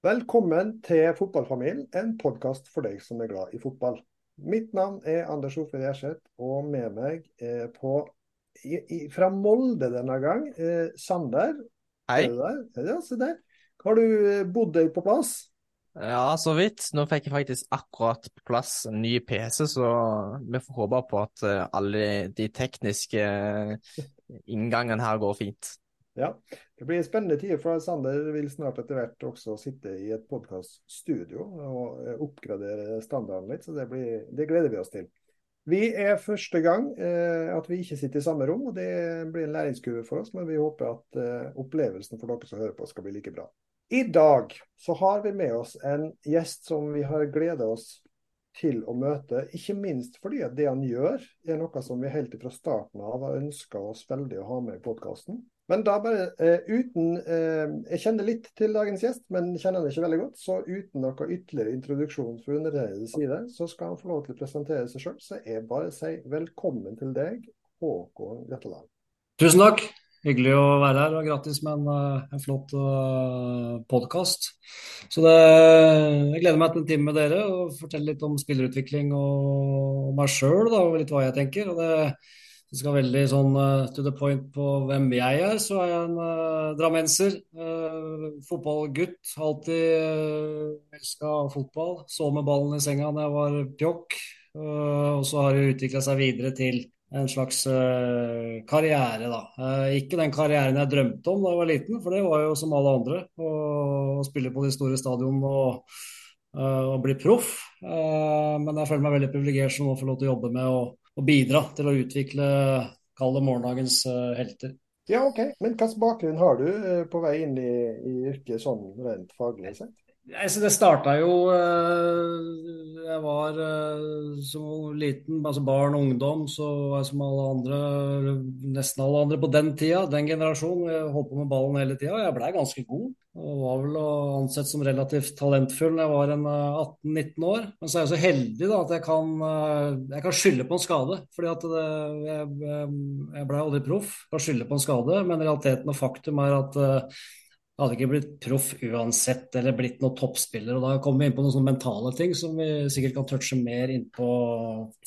Velkommen til Fotballfamilien, en podkast for deg som er glad i fotball. Mitt navn er Anders Ofrid Gjerseth, og med meg er på, i, i, fra Molde denne gang, eh, Sander. Hei. Er du der? Ja, se der. Har du eh, bodd deg på plass? Ja, så vidt. Nå fikk jeg faktisk akkurat på plass en ny PC, så vi får håpe på at eh, alle de tekniske eh, inngangene her går fint. Ja, det blir spennende tider, for Sander vil snart etter hvert også sitte i et podkaststudio og oppgradere standarden litt, så det, blir, det, gleder vi oss til. Vi er første gang eh, at vi ikke sitter i samme rom, og det blir en læringskurve for oss, men vi håper at eh, opplevelsen for dere som hører på, skal bli like bra. I dag så har vi med oss en gjest som vi har gleda oss til å møte, ikke minst fordi at det han gjør, er noe som vi helt fra starten av har ønska oss veldig å ha med i podkasten. Men da bare uh, uten uh, Jeg kjenner litt til dagens gjest, men kjenner han ikke veldig godt. Så uten noe ytterligere introduksjon fra undertegnedes side, så skal han få lov til å presentere seg sjøl. Så jeg bare sier velkommen til deg, Håkon Gretteland. Tusen takk. Hyggelig å være her, og gratis med en, eh, en flott uh, podkast. Så det, jeg gleder meg til en time med dere og fortelle litt om spillerutvikling og meg sjøl, og litt hva jeg tenker. og det det skal veldig sånn uh, to the point på hvem jeg er, så er jeg en uh, drammenser. Uh, fotballgutt. Alltid uh, elska fotball. Så med ballen i senga da jeg var pjokk. og så har det utvikla seg videre til en slags karriere, da. ikke den karrieren jeg drømte om da jeg var liten, for det var jo som alle andre. Å spille på de store stadionene og, og bli proff. men jeg føler meg veldig privilegert som å få lov til å jobbe med å og bidra til å utvikle kall det morgendagens uh, helter. Ja, ok. Men hvilken bakgrunn har du uh, på vei inn i, i yrket sånn rent faglig sett? Altså, det starta jo uh, Jeg var som liten, altså barn og ungdom, så var jeg som alle andre, nesten alle andre på den tida, den generasjonen. Jeg holdt på med ballen hele tida. Jeg blei ganske god. Og var vel ansett som relativt talentfull da jeg var 18-19 eh, år. Men så er jeg så heldig da, at jeg kan, eh, jeg kan skylde på en skade. fordi at det, jeg, jeg ble aldri proff. Kan skylde på en skade, men realiteten og faktum er at eh, jeg hadde ikke blitt proff uansett eller blitt noen toppspiller. og Da kommer vi inn på noen sånne mentale ting som vi sikkert kan touche mer innpå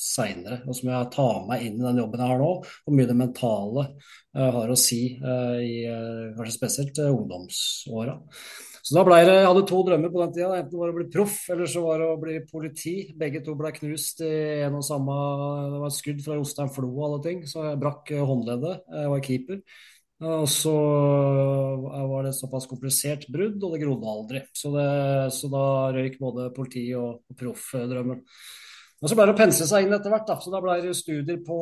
seinere. Og som jeg tar meg inn i den jobben jeg har nå. Hvor mye det mentale uh, har å si, uh, i uh, kanskje spesielt ungdomsåra. Så da ble det, Jeg hadde to drømmer på den tida. Enten var det å bli proff, eller så var det å bli politi. Begge to ble knust i en og samme Det var et skudd fra Jostein Flo og alle ting, så jeg brakk håndleddet. Jeg var keeper. Og så eh, var det såpass komplisert brudd, og det grodde aldri. Så, det, så da røyk både politi- og, og proffdrømmen. Og Så ble det å pense seg inn etter hvert. da, så Da ble det studier på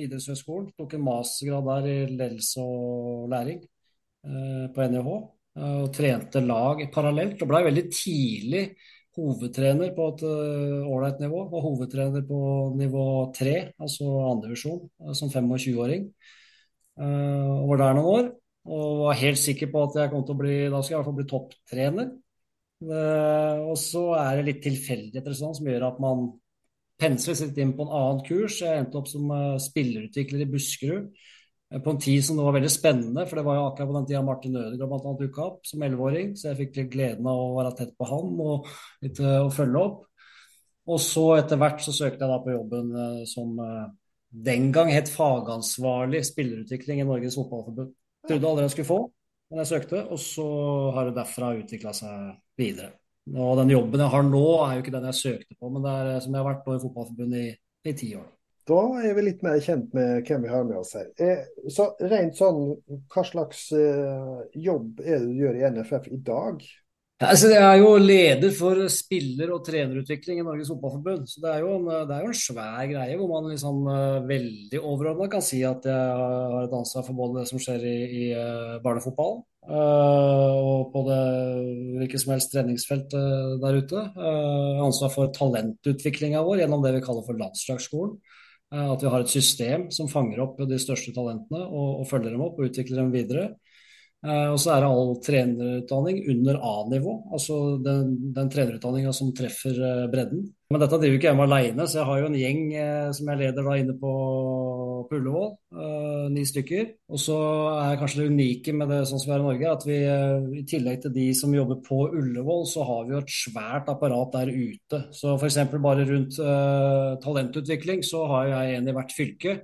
idrettshøyskolen. Tok en mastergrad der i ledelse og læring eh, på NIH. Eh, og trente lag parallelt. Og blei veldig tidlig hovedtrener på et eh, ålreit uh, nivå. Og hovedtrener på nivå tre, altså andredivisjon, som 25-åring. Eh, og var der noen år. Og var helt sikker på at jeg kom til å bli da skal jeg i hvert fall bli topptrener. Uh, og så er det litt tilfeldigheter sånn, som gjør at man pensler litt inn på en annen kurs. Jeg endte opp som uh, spillerutvikler i Buskerud på en tid som det var veldig spennende. For det var jo akkurat på den tida Martin Ødegaard dukka opp som elleveåring. Så jeg fikk gleden av å være tett på han og litt å følge opp. Og så etter hvert så søkte jeg da på jobben som den gang het fagansvarlig spillerutvikling i Norges Fotballforbund. Trodde aldri jeg skulle få, men jeg søkte, og så har det derfra utvikla seg videre. Og den jobben jeg har nå, er jo ikke den jeg søkte på, men det er som jeg har vært nå i Fotballforbundet i, i ti år. Da er vi litt mer kjent med hvem vi har med oss her. Eh, så rent sånn, Hva slags eh, jobb er det du gjør i NFF i dag? Altså, jeg er jo leder for spiller- og trenerutvikling i Norges Fotballforbund. Så det er, jo en, det er jo en svær greie hvor man liksom uh, veldig overordna kan si at jeg har et ansvar for både det som skjer i, i uh, barnefotballen, og på det hvilket som helst treningsfelt der ute. Ansvar for talentutviklinga vår gjennom det vi kaller for landslagsskolen. At vi har et system som fanger opp de største talentene og, og følger dem opp og utvikler dem videre. Eh, og så er det all trenerutdanning under A-nivå, altså den, den trenerutdanninga som treffer eh, bredden. Men dette driver ikke jeg med alene, så jeg har jo en gjeng eh, som jeg leder da inne på, på Ullevål. ni stykker. Og så er kanskje det unike med det sånn som vi er i Norge, at vi i tillegg til de som jobber på Ullevål, så har vi jo et svært apparat der ute. Så f.eks. bare rundt talentutvikling så har jeg en i hvert fylke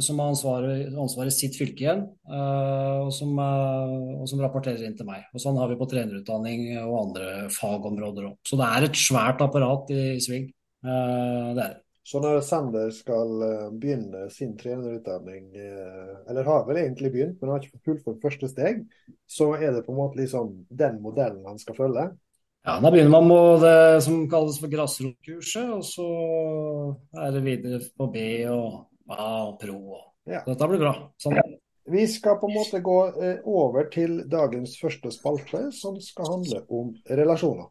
som har ansvaret, ansvaret sitt fylke igjen, eh, og som, eh, og som, rapporterer inn til meg. Og Sånn har vi på trenerutdanning og andre fagområder òg. Så det er et svært apparat i, i sving. Eh, det er det. Så når Sander skal begynne sin trenerutdanning, eller har vel egentlig begynt, men har ikke fullført første steg, så er det på en måte liksom den modellen han skal følge? Ja, Da begynner man med det som kalles for grasrotkurset, og så er det videre på B og Wow, pro. Ja. Dette blir bra. Sånn. Vi skal på en måte gå eh, over til dagens første spalte, som skal handle om relasjoner.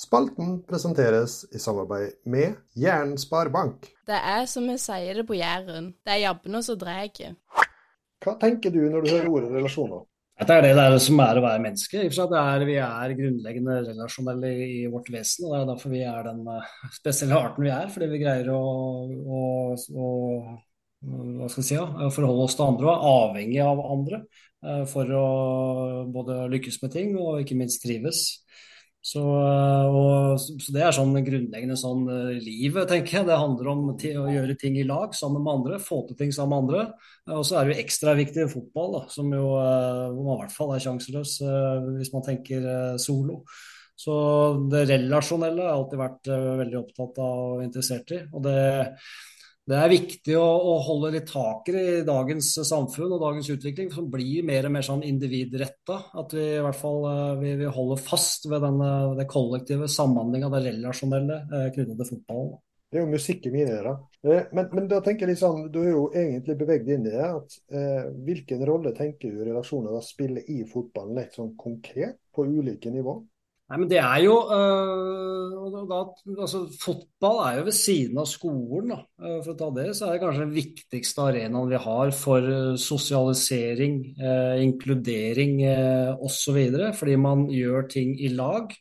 Spalten presenteres i samarbeid med Jæren sparebank. Det er som vi sier det på Jæren, det er jabbene som drar. Hva tenker du når du hører ordet relasjoner? Det er det, det er som er å være menneske. Er, vi er grunnleggende relasjonelle i vårt vesen. og Det er derfor vi er den eh, spesielle arten vi er. Fordi vi greier å, å, å hva skal si, forholde oss til andre og er avhengig av andre eh, for å både lykkes med ting og ikke minst trives. Så, eh, og, så, det er sånn grunnleggende sånn uh, livet, tenker jeg. Det handler om å gjøre ting i lag sammen med andre, få til ting sammen med andre. Uh, og så er det jo ekstra viktig fotball, da, som jo, hvor man i hvert fall er sjanseløs hvis man tenker solo. Så det relasjonelle har jeg alltid vært veldig opptatt av og interessert i. Og det, det er viktig å, å, holde litt tak i dagens samfunn og dagens utvikling, som blir mer og mer sånn individretta. At vi i hvert fall eh, vi, vi holder fast ved denne, det kollektive samhandlinga, det relasjonelle eh, knyttet til fotballen. Det er jo musikk i mine ører. Eh, men, men, da tenker jeg liksom, du er jo egentlig beveget inn i det. at eh, Hvilken rolle tenker du relasjoner spiller i fotballen, litt sånn konkret, på ulike nivå? Nei, men det er jo øh, da, altså, Fotball er jo ved siden av skolen. Da. Øh, for å ta det, så er det kanskje den viktigste arenaen vi har for øh, sosialisering, eh, inkludering eh, osv. Fordi man gjør ting i lag.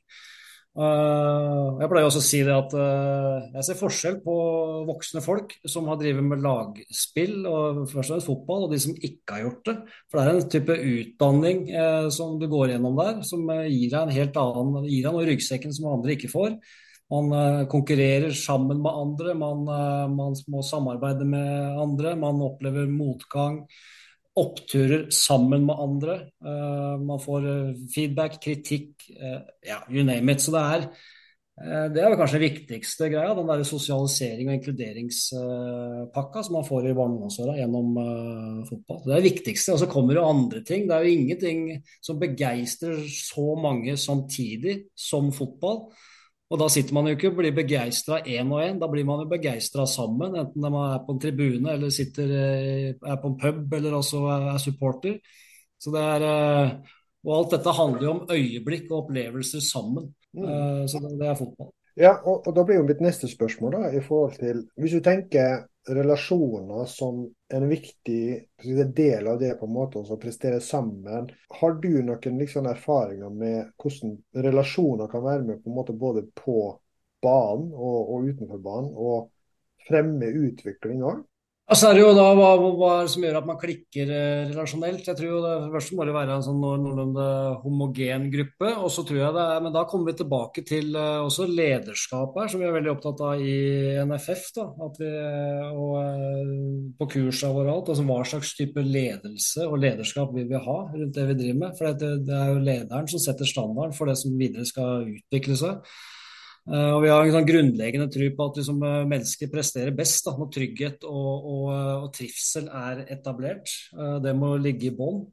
Uh, jeg pleier også å si det at uh, jeg ser forskjell på voksne folk som har drevet med lagspill, og først og fremst fotball, og de som ikke har gjort det. For det er en type utdanning uh, som du går gjennom der, som gir deg en helt annen gir deg noe i ryggsekken som andre ikke får. Man konkurrerer sammen med andre, man, man må samarbeide med andre, man opplever motgang oppturer sammen med andre. Uh, man får uh, feedback, kritikk, uh, ja, you name it. Så det er, det er kanskje den viktigste greia, den der sosialisering og inkluderingspakka som man får i barne- gjennom fotball. Det er det viktigste. Og så kommer det andre ting. Det er jo ingenting som begeistrer så mange samtidig som fotball. Og da sitter man jo ikke og blir begeistra én og én, da blir man jo begeistra sammen. Enten man er på en tribune eller sitter, eh, er på en pub eller også er supporter. Så det er, eh, og alt dette handler jo om øyeblikk og opplevelser sammen. Mm. Eh, så det, det er fotball. Ja, og, og, da blir jo mitt neste spørsmål da, i forhold til Hvis du tenker relasjoner som en viktig del av det på en måte å prestere sammen. Har du noen liksom, erfaringer med hvordan relasjoner kan være med på en måte både på banen og, og utenfor banen, og fremme utvikling òg? Altså er det jo da hva, hva som gjør at man klikker eh, relasjonelt. Jeg tror jo det første må det være en sånn noenlunde homogen gruppe. og så tror jeg det er, Men da kommer vi tilbake til uh, også lederskap som vi er veldig opptatt av i NFF. da, vi, og uh, På kursene våre alt. altså Hva slags type ledelse og lederskap vil vi ha rundt det vi driver med. For det, det er jo lederen som setter standarden for det som videre skal utvikle seg. Uh, og Vi har en sånn grunnleggende tro på at liksom, uh, mennesker presterer best da, når trygghet og, og, uh, og, trivsel er etablert. det må ligge i bånn.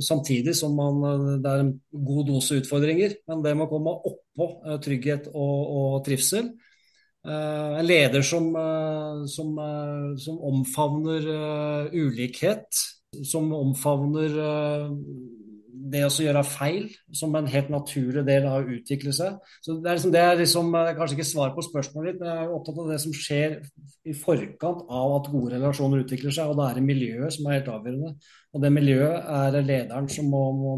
samtidig som man, det er en god dose utfordringer, men det må komme oppå trygghet og, og trivsel. en leder som, som, som omfavner ulikhet, som omfavner det å gjøre feil som en helt naturlig del av å utvikle seg. Så Det er, liksom, det er liksom, kanskje ikke svar på spørsmålet ditt, men jeg er opptatt av det som skjer i forkant av at gode relasjoner utvikler seg. og Da er det miljøet som er helt avgjørende. Og det miljøet er det lederen som må, må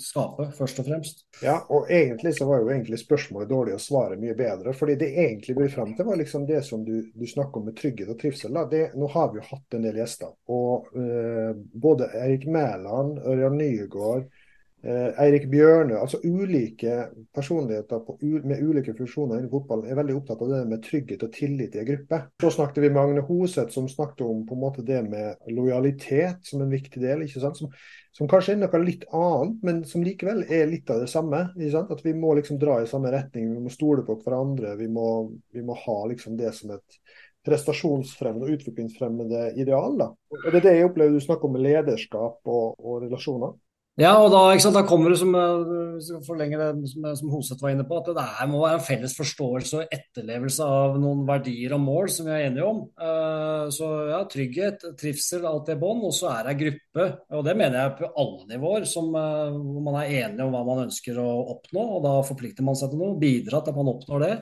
skape, først og fremst. Ja, og egentlig så var jo egentlig spørsmålet dårlig å svare mye bedre. fordi det egentlig vil frem til, var liksom det som du, du snakker om med trygghet og trivsel. Det, nå har vi jo hatt en del gjester. Og øh, både Erik Mæland, Ørjan Nygaard, Eh, Eirik Bjørnø, altså ulike personligheter på, med ulike funksjoner innen fotballen er veldig opptatt av det med trygghet og tillit i en gruppe. Så snakket vi med Agne Hoseth, som snakket om på en måte det med lojalitet som en viktig del. ikke sant? Som, som kanskje er noe litt annet, men som likevel er litt av det samme. ikke sant? At vi må liksom dra i samme retning, vi må stole på hverandre. Vi må, vi må ha liksom det som et prestasjonsfremmende og utviklingsfremmende ideal. da. Og Det er det jeg opplever du snakker om med lederskap og, og relasjoner. Ja, og da, sant, da kommer det, som, eh, forlenge det som, som Hoseth var inne på, at det der må være en felles forståelse og etterlevelse av noen verdier og mål som vi er enige om. Uh, så ja, trygghet, trivsel, alt det bånd. Og så er det ei gruppe, og det mener jeg på alle nivåer, som, hvor man er enige om hva man ønsker å oppnå. Og da forplikter man seg til noe, bidra til at man oppnår det.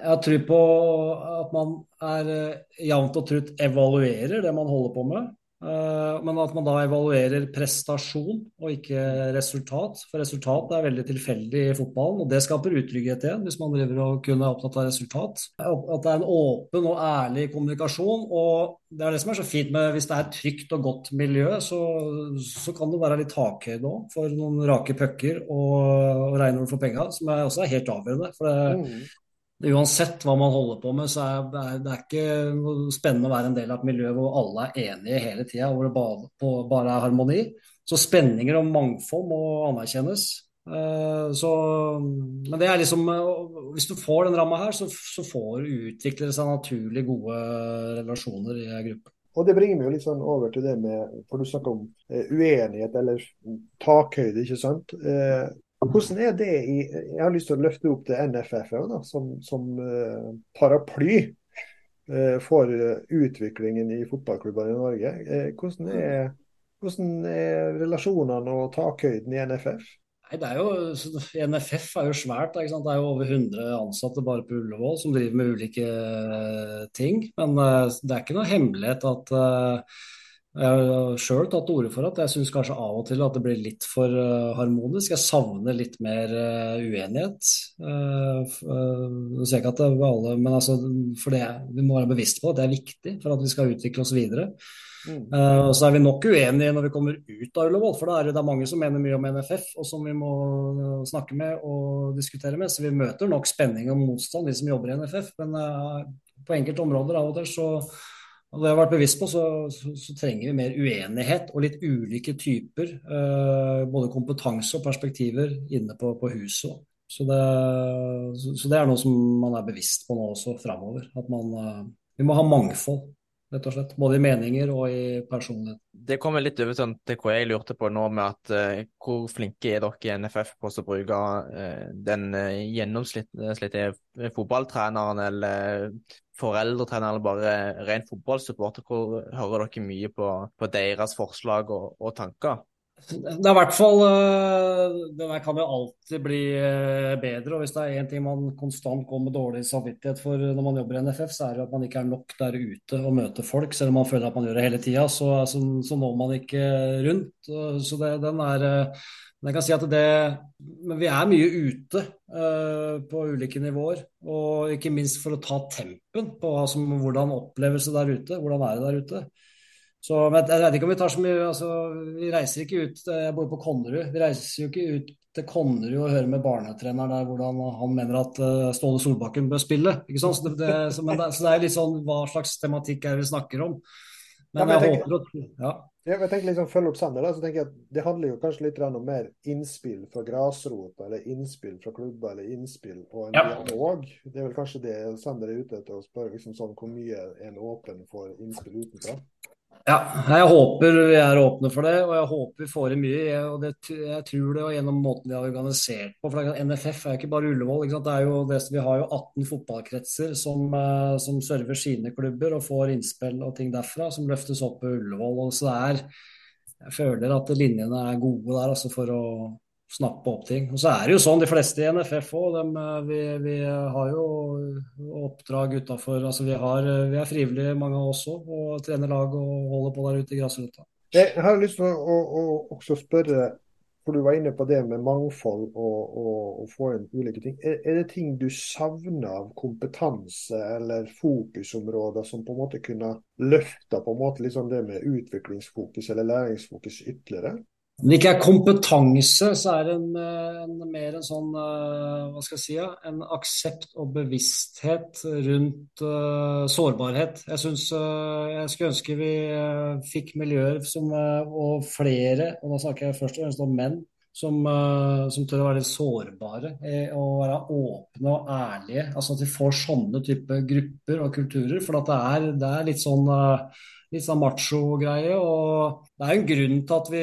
Jeg tror på at man er jevnt og trutt evaluerer det man holder på med. Eh, men at man da evaluerer prestasjon og ikke resultat. For resultat er veldig tilfeldig i fotballen, og det skaper utrygghet igjen hvis man driver og kun er opptatt av resultat. At det er en åpen og ærlig kommunikasjon. og Det er det som er så fint med hvis det er et trygt og godt miljø, så, så kan det være litt takhøyde òg for noen rake pucker og, og regnord for penga, som er også er helt avgjørende. For det, mm uansett hva man holder på med, så er det, er ikke spennende å være en del av et miljø hvor alle er enige hele tida, hvor det bare, bare, er harmoni. Så spenninger og mangfold må anerkjennes. Uh, så, men det er liksom uh, Hvis du får den ramma her, så, så får utvikle seg naturlig gode relasjoner i gruppen. Og Det bringer meg jo litt sånn over til det med For du snakker om uh, uenighet eller takhøyde, ikke sant. Hvordan er det i Jeg har lyst til å løfte opp det NFF da, som, som uh, paraply uh, for uh, utviklingen i fotballklubbene i Norge. hvordan, er, hvordan er relasjonene og takhøyden i NFF? Nei, det er jo, NFF er jo svært. Det er jo over 100 ansatte bare på Ullevål som driver med ulike ting. Men det er ikke noe hemmelighet at jeg har sjøl tatt til orde for at jeg syns kanskje av og til at det blir litt for uh, harmonisk. Jeg savner litt mer uh, uenighet. Uh, uh, ser ikke at det er alle, men altså, for det, vi må være bevisst på at det er viktig for at vi skal utvikle oss videre. Mm. Uh, så er vi nok uenige når vi kommer ut av Ullevål, for da er det, det er mange som mener mye om NFF, og som vi må snakke med og diskutere med. Så vi møter nok spenning og motstand, de som jobber i NFF. Men på enkelte områder av og til så og det har jeg vært bevisst på, så, så, så, trenger vi mer uenighet og litt ulike typer. Eh, både kompetanse og perspektiver inne på, på huset. Så det, så, det, er noe som man er bevisst på nå også framover. At man, uh, vi må ha mangfold rett og slett. Både i meninger og i personlighet. Det kommer litt over sånn til hva jeg lurte på nå, med at eh, hvor flinke er dere i NFF på å bruke eh, den uh, gjennomsnittlige fotballtreneren eller foreldretreneren eller bare ren fotballsupporter? Hvor hører dere mye på, på deres forslag og, og tanker? Det er i hvert fall eh, Det kan jo alltid bli eh, bedre. og Hvis det er én ting man konstant går med dårlig samvittighet for når man jobber i NFF, så er det at man ikke er nok der ute og møter folk, selv om man føler at man gjør det hele tida. Så, så, så, når man ikke rundt. Så det, den er eh, men jeg kan si at det, men vi er mye ute uh, på ulike nivåer. Og ikke minst for å ta tempen på altså, hvordan opplevelse der ute. Hvordan er det der ute. Så jeg vet ikke om vi tar så mye altså, Vi reiser ikke ut eh, Jeg bor på Konnerud. Vi reiser jo ikke ut til Konnerud og hører med barnetreneren der hvordan han mener at uh, Ståle Solbakken bør spille. ikke sant? Så det, det, så, det, så det er litt sånn hva slags tematikk er det vi snakker om. Men, ja, men jeg, jeg, håper at ja. Jeg tenker liksom Følg opp Sander, da, så tenker jeg at Det handler jo kanskje litt om mer innspill fra grasrota, eller innspill fra klubber, eller innspill og en ja. dialog. Det er vel kanskje det Sander er ute etter å spørre liksom sånn, hvor mye er en åpen for innspill utenfra? Ja, jeg håper vi er åpne for det, og jeg håper vi får i mye. Og det, jeg tror det gjennom måten de har organisert på. for NFF er ikke bare Ullevål. Ikke det jo det, vi har jo 18 fotballkretser som, eh, som server sine klubber og får innspill og ting derfra, som løftes opp på Ullevål. og så det er, Jeg føler at linjene er gode der altså for å snappe opp ting. Og så er det jo sånn, de fleste i NFF òg, vi, vi, har jo oppdrag utafor altså vi, vi, er frivillige, mange av oss òg, og trener lag og holder på der ute i grasrota. Jeg har lyst til å, å, å, spørre, for du var inne på det med mangfold og, og få inn ulike ting. Er, er, det ting du savner av kompetanse eller fokusområder som på en måte kunne løfta på en måte liksom det med utviklingsfokus eller læringsfokus ytterligere? Om det ikke er kompetanse, så er det en, en, mer en sånn eh, hva skal jeg si, en aksept og bevissthet rundt uh, sårbarhet. Jeg synes, uh, jeg skulle ønske vi uh, fikk miljøer som, og flere, og da snakker jeg først og fremst om menn, som, som tør å være litt sårbare og være åpne og ærlige. Altså at vi får sånne type grupper og kulturer. For det er, det er litt sånn litt sånn macho-greie. og Det er en grunn til at vi,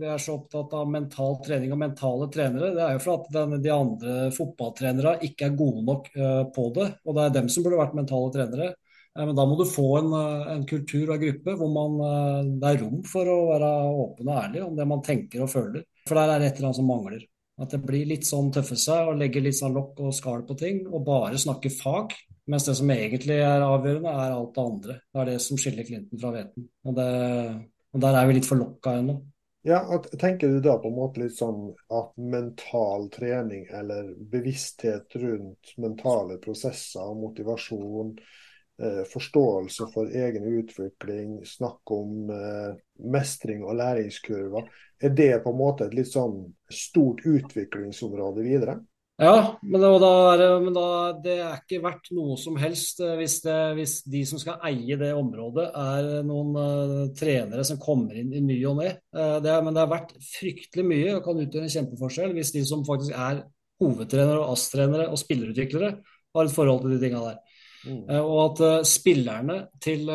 vi, er så opptatt av mental trening og mentale trenere. Det er jo for at den, de andre fotballtrenere ikke er gode nok uh, på det. Og det er dem som burde vært mentale trenere. Uh, men da må du få en, uh, en kultur og en gruppe hvor man, det er rom for å være åpen og ærlig om det man tenker og føler. For der er det et eller annet som mangler. At det blir litt sånn tøffe seg og legge litt sånn lokk og skall på ting, og bare snakke fag. Mens det som egentlig er avgjørende, er alt det andre. Det er det som skiller Clinton fra Veten. Og, og der er vi litt for lokka ennå. Ja, Tenker du da på en måte litt sånn at mental trening eller bevissthet rundt mentale prosesser motivasjon, eh, forståelse for egen utvikling, snakk om eh, mestring og læringskurver, er det på en måte et litt sånn stort utviklingsområde videre? Ja, men, da er, men da, det er ikke verdt noe som helst eh, hvis, det, hvis, de som skal eie det området, er noen uh, trenere som kommer inn i ny og ne. Uh, men det er verdt fryktelig mye og kan utgjøre en kjempeforskjell hvis de som faktisk er hovedtrenere og ASS-trenere og spillerutviklere, har et forhold til de tinga der. Mm. Uh, og at spillerne til,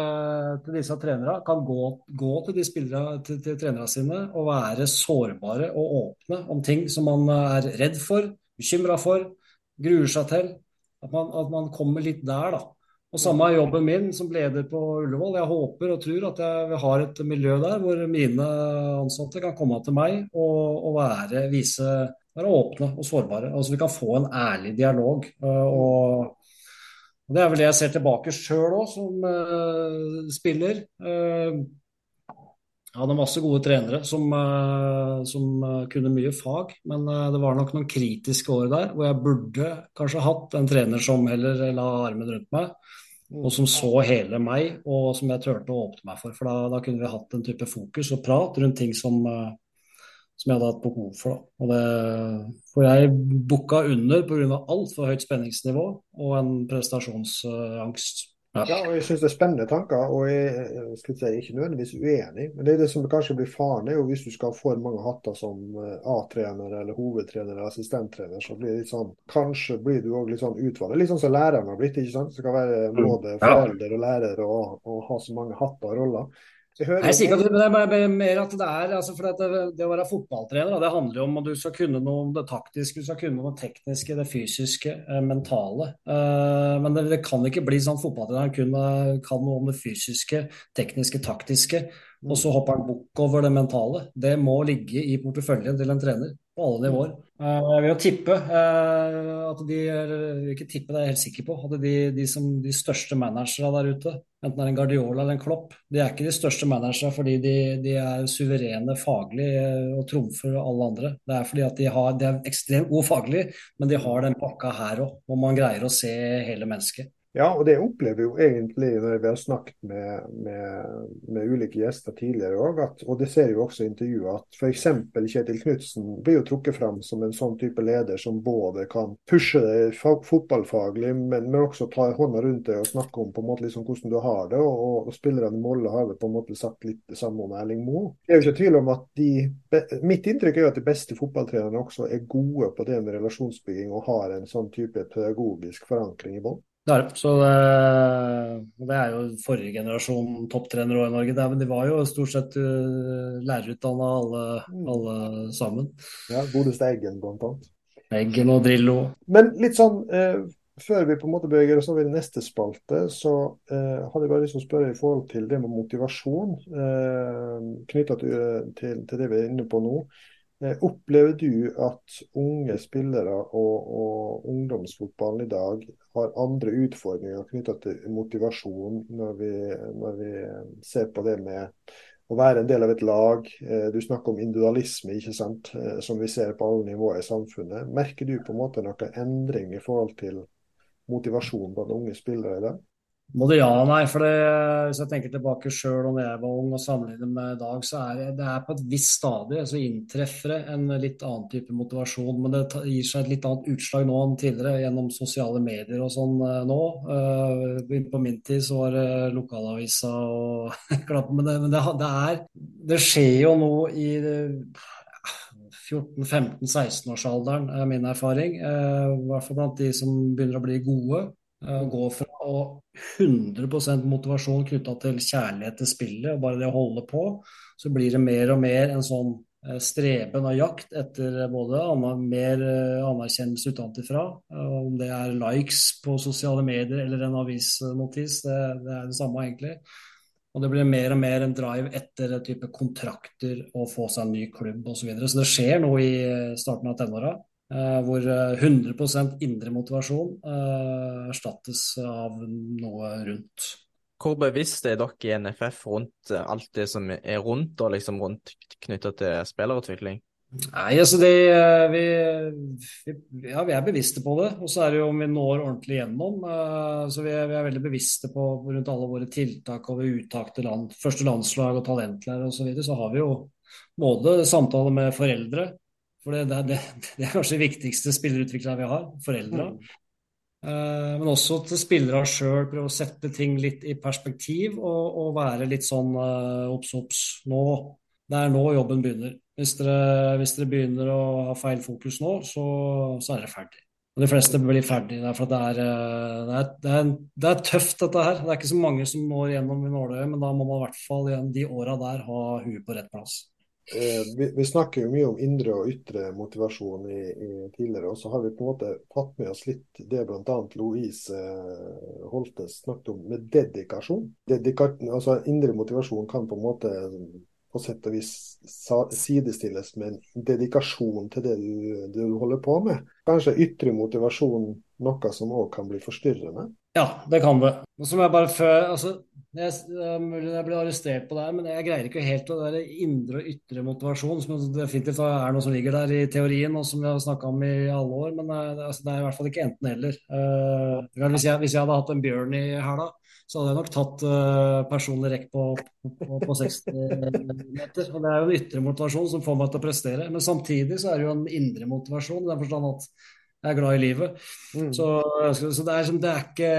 til disse trenerne kan gå, gå til de spillere, til, til trenerne sine og være sårbare og åpne om ting som man er redd for bekymra for, gruer seg til. At man, at man, kommer litt der, da. Og Samme er jobben min som leder på Ullevål. Jeg håper og tror at jeg har et miljø der hvor mine ansatte kan komme til meg og, og være, vise, være åpne og sårbare. Altså Vi kan få en ærlig dialog. og det er vel det jeg ser tilbake sjøl òg, som uh, spiller. Uh, jeg hadde masse gode trenere som, eh, som, eh, kunne mye fag, men eh, det var nok noen kritiske år der hvor jeg burde kanskje hatt en trener som heller la armen rundt meg, og som så hele meg, og som jeg turte å åpne meg for. For da, da, kunne vi hatt en type fokus og prat rundt ting som, som jeg hadde hatt behov for. Og det, for jeg booka under pga. altfor høyt spenningsnivå og en prestasjonsangst. Ja, og jeg syns det er spennende tanker, og jeg skal si, ikke nødvendigvis uenig. Men det er det som kanskje blir faren, er jo hvis du skal få mange hatter som eh, A-trener eller hovedtrener eller assistenttrener, så blir det litt sånn Kanskje blir du òg litt sånn utvalgt. Litt sånn som læreren har blitt, ikke sant. Så kan være mm. både forelder og lærer og, og ha så mange hatter og roller. Jeg sier ikke at det er mer at det er altså for det, det, å være fotballtrener det handler jo om at du skal kunne noe om det taktiske, du skal kunne noe tekniske, det fysiske, eh, mentale. Eh, men det, det, kan ikke bli sånn fotballtreneren kun eh, kan noe om det fysiske, tekniske, taktiske, og så hopper han bukk over det mentale. Det må ligge i porteføljen til en trener på alle nivåer. Eh, jeg vil jo tippe uh, at de er, ikke tippe, det er jeg helt sikker på, at de, de, som, de største managerne der ute, enten det er en Guardiola eller en Klopp, de er ikke de største managerne fordi de, de er suverene faglig eh, og trumfer alle andre. Det er fordi at de, har, de er ekstremt gode faglig, men de har den pakka her òg, hvor man greier å se hele mennesket. Ja, og det opplever jo egentlig når vi har snakket med, med, med ulike gjester tidligere òg, og det ser jo også i intervjuet, at f.eks. Kjetil Knutsen blir jo trukket fram som en sånn type leder som både kan pushe det fotballfaglig, men, men også ta hånda rundt det og snakke om på en måte liksom hvordan du har det. Og, og spillerne i Molde har vel på en måte sagt litt det samme om Erling Moe. Det er jo ikke tvil om at de, Mitt inntrykk er jo at de beste fotballtrenerne også er gode på det med relasjonsbygging og har en sånn type pedagogisk forankring i bånn. Det er det. Så det, det er jo forrige generasjon topptrenere i Norge. Det, de var jo stort sett uh, lærerutdanna alle, Mm. alle sammen. Ja, Godeste Eggen, blant annet. Eggen og Drillo. Men litt sånn eh, før vi på en måte beveger oss over i neste spalte, så eh, hadde jeg bare lyst til å spørre i forhold til det med motivasjon eh, knytta til, til, til det vi er inne på nå. Eh, opplever du at unge spillere og, og ungdomsfotballen i dag har andre utfordringer knytta til motivasjon når vi, når vi ser på det med å være en del av et lag. Eh, Du snakker om individualisme, ikke sant? eh, som vi ser på alle nivåer i samfunnet. Merker du på en måte noen endring i forhold til motivasjon blant unge spillere i dag? Både ja og nei. for det, Hvis jeg tenker tilbake sjøl da jeg var ung og sammenligner med i dag, så er det, det er på et visst stadie så inntreffer det en litt annen type motivasjon. Men det gir seg et litt annet utslag nå enn tidligere gjennom sosiale medier og sånn eh, nå. Eh, På min tid så var det lokalavisa og klapp, men det, men det, det er Det skjer jo noe i eh, 14-15-16-årsalderen, er min erfaring. Eh, I hvert fall blant de som begynner å bli gode. Eh, Gå fra å 100 motivasjon knytta til kjærlighet til spillet og bare det å holde på, så blir det mer og mer en sånn eh, streben og jakt etter både mer eh, anerkjennelse utenfra. Om det er likes på sosiale medier eller en avisnotis, det, det er det samme egentlig. Og det blir mer og mer en drive etter type kontrakter og få seg en ny klubb osv. Så, videre. så det skjer noe i starten av tenåra. Eh, hvor eh, 100% indre motivasjon eh, erstattes av noe rundt. Hvor bevisst er dere i NFF rundt eh, alt det som er rundt, og liksom rundt knytta til spillerutvikling? Nei, altså det, eh, vi, vi, ja, vi er bevisste på det. Og så er det jo om vi når ordentlig gjennom. eh, Så vi er, vi er veldig bevisste på rundt alle våre tiltak og ved uttak til land, første landslag og talentlærer osv. Så, videre, så har vi jo både samtaler med foreldre, for det, det, det, det er kanskje det viktigste spillerutviklerne vi har. Foreldre. Uh, Men også til spillere sjøl, prøve å sette ting litt i perspektiv og, og være litt sånn uh, obs, obs. Nå, det er nå jobben begynner. Hvis dere, hvis dere begynner å ha feil fokus nå, så, så er dere ferdig. Og de fleste blir ferdig der, for det er, eh, det, er, det, er, det er tøft, dette her. Det er ikke så mange som når gjennom i nåløyet, men da må man i hvert fall de åra der ha huet på rett plass. Eh, vi, vi snakker jo mye om indre og ytre motivasjon i, i tidligere, og så har vi på en måte tatt med oss litt det bl.a. Louise eh, Holtes snakket om med dedikasjon. Dedika altså Indre motivasjon kan på en måte på sett og vis sidestilles med en dedikasjon til det du, du holder på med. Kanskje ytre motivasjon noe som òg kan bli forstyrrende. Ja, det kan det. Og som jeg bare før, altså, jeg, mulig jeg blir arrestert på det her, men jeg greier ikke helt å være indre og ytre motivasjon, som definitivt er noe som ligger der i teorien, og som vi har snakka om i alle år. Men eh, altså, det er i hvert fall ikke enten-eller. Uh, hvis, jeg, hvis jeg hadde hatt en bjørn i hæla, så hadde jeg nok tatt uh, personlig rekk på, på, på 60 meter. Og det er jo en ytre motivasjon som får meg til å prestere. Men samtidig så er det jo en indre motivasjon, i den forstand at jeg er glad i livet. Mm. Så, så det, er, det, er ikke,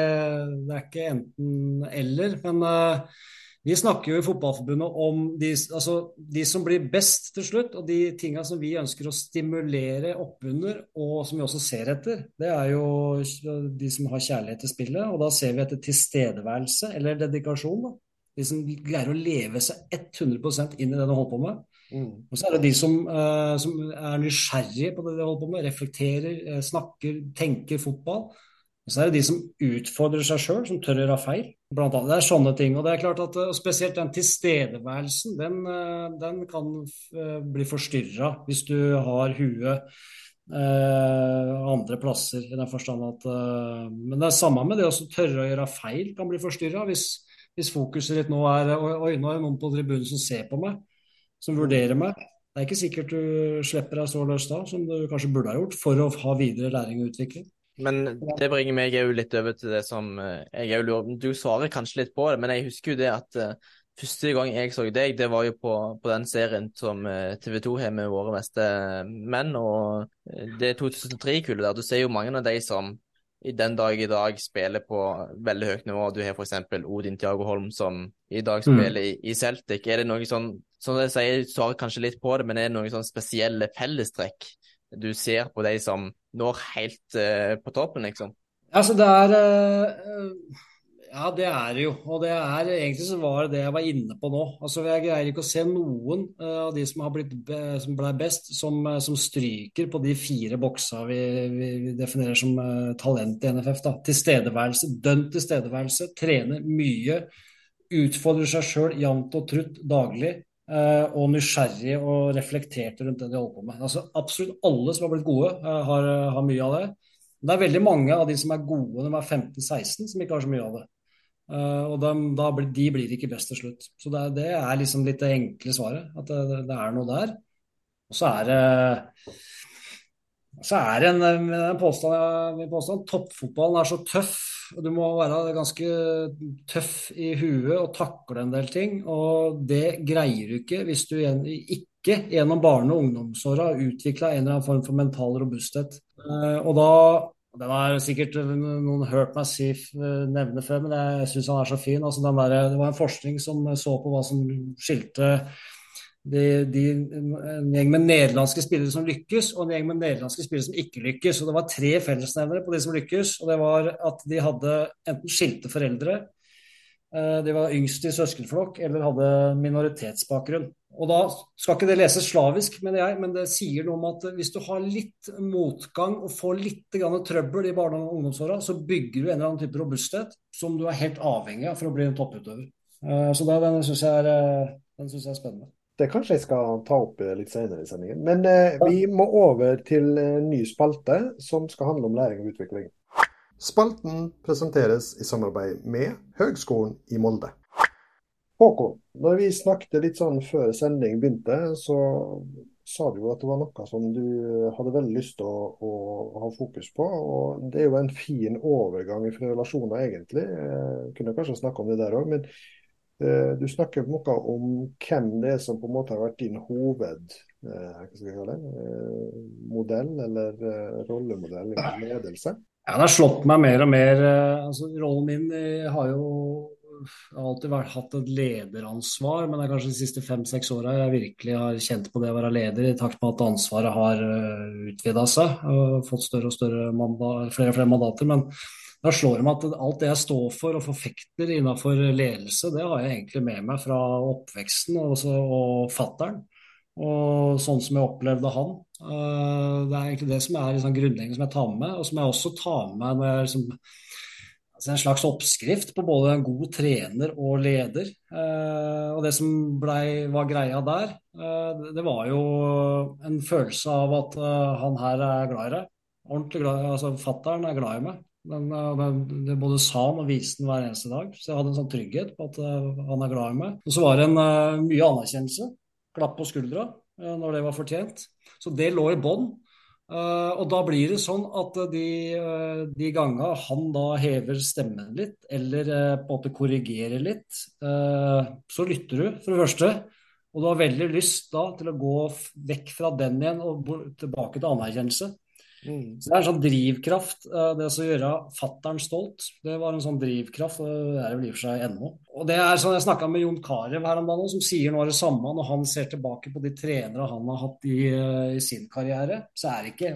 det er ikke enten-eller. Men uh, vi snakker jo i Fotballforbundet om de, altså, de som blir best til slutt, og de tinga som vi ønsker å stimulere oppunder, og som vi også ser etter. Det er jo de som har kjærlighet til spillet, og da ser vi etter tilstedeværelse eller dedikasjon. Da. De som greier å leve seg 100 inn i det de holder på med. Mm. Og så er det de som, uh, som er nysgjerrige på det de holder på med, reflekterer, uh, snakker, tenker fotball. Og så er det de som utfordrer seg sjøl, som tør å gjøre feil. Blant annet. Det er sånne ting. Og det er klart at uh, spesielt den tilstedeværelsen, den, den kan bli forstyrra hvis du har huet andre plasser, i den forstand at Men det er samme med det å tørre å gjøre feil, kan bli forstyrra. Hvis, hvis fokuset ditt nå er Oi, nå er det noen på tribunen som ser på meg som vurderer meg. Det er ikke sikkert du slipper deg så løs da, som du kanskje burde ha gjort, for å ha videre læring og utvikling. Men det bringer meg jo litt over til det som eh, jeg lurer Du svarer kanskje litt på det, men jeg husker jo det at eh, første gang jeg så deg, det var jo på, på den serien som eh, TV 2 har med våre meste menn, og det 2003-kullet der. Du ser jo mange av de som i den dag i dag spiller på veldig høyt nivå. Du har f.eks. Odin Tiago Holm som i dag Mm. spiller i, i Celtic. Er det noe sånn Som jeg sier, du svarer kanskje litt på det, men er det noen sånn spesielle fellestrekk du ser på de som når helt uh, på toppen, liksom? Altså, det er uh, Ja, det er det jo. Og det er egentlig så var det det jeg var inne på nå. Altså, Jeg greier ikke å se noen uh, av de som har blitt som ble best, som, som, stryker på de fire boksa vi, vi, vi definerer som talent i NFF. da. Tilstedeværelse, dønn tilstedeværelse, trener mye, utfordrer seg sjøl jevnt og trutt daglig. Og nysgjerrig og reflekterte rundt det de holder på med. Altså, absolutt alle som har blitt gode, har, har mye av det. Det er veldig mange av de som er gode når de er 15-16, som ikke har så mye av det. Og de, da blir, de blir ikke best til slutt. Så det, det, er liksom litt det enkle svaret. At det, det er noe der. Og så er det så er en, en påstand, påstand toppfotballen er så tøff. Du må være ganske tøff i huet og takle en del ting. Og det greier du ikke hvis du ikke gjennom barne- og ungdomsåra har utvikla en eller annen form for mental robusthet. Uh, og da den har sikkert noen hørt meg si, eh, nevne før, men jeg syns han er så fin. Altså der, det var en forskning som så på hva som skilte de, de, en gjeng med nederlandske spillere som lykkes, og en gjeng med nederlandske spillere som ikke lykkes. Og Det var tre fellesnevnere på de som lykkes. og Det var at de hadde enten skilte foreldre, eh, de var yngst i søskenflokk, eller hadde minoritetsbakgrunn. Og da skal ikke det leses slavisk, mener jeg, men det sier noe om at hvis du har litt motgang og får litt trøbbel i barne- og ungdomsåra, så bygger du en eller annen type robusthet som du er helt avhengig av for å bli en topputøver. Eh, så den syns jeg, eh, jeg, er spennende. Det kanskje jeg skal ta opp litt senere i sendingen. Men eh, vi må over til en ny spalte som skal handle om læring og utvikling. Spalten presenteres i samarbeid med Høgskolen i Molde. Håkon, når vi snakket litt sånn før sending begynte, så sa du jo at det var noe som du hadde veldig lyst til å, å, ha fokus på. og Det er jo en fin overgang fra relasjoner, egentlig. Jeg kunne kanskje snakke om det der òg. Men eh, du snakker noe om hvem det er som på en måte har vært din hoved eh, eh, eller eh, rollemodell i ledelse. Ja, det har slått meg mer og mer. Eh, altså, rollen min eh, har jo alltid vært, hatt et lederansvar, men det er kanskje de siste fem-seks åra jeg virkelig har kjent på det å være leder, i takt med at ansvaret har eh, utvida seg og fått større og større mandat, flere og flere mandater. Men da slår det meg at alt det jeg står for og forfekter innenfor ledelse, det har jeg egentlig med meg fra oppveksten og, og fattern. Og sånn som jeg opplevde han. Uh, det er egentlig det som er liksom grunnleggende som jeg tar med meg, og som jeg også tar med når jeg liksom altså en slags oppskrift på både en god trener og leder. Eh, og det som ble, var greia der, eh, det var jo en følelse av at eh, han her er glad i deg. Ordentlig glad altså Fattern er glad i meg. Den, det både sa han og viste han hver eneste dag. Så jeg hadde en sånn trygghet på at han er glad i meg. Og så var det en mye anerkjennelse. Klapp på skuldra når det var fortjent. Så det lå i bånn. Og da blir det sånn at de, de gangene han da hever stemmen litt, eller på en måte korrigerer litt, så lytter du, for det første. Og du har veldig lyst da til å gå vekk fra den igjen og tilbake til anerkjennelse. Mm. Så Det er en sånn drivkraft. Eh, det å gjøre fattern stolt, det var en sånn drivkraft. og Det er det vel i og for seg ennå. Og det er sånn Jeg snakka med Jon Carew her om dagen, som sier noe av det samme når han ser tilbake på de trenere han har hatt i, eh, i sin karriere. Så er det ikke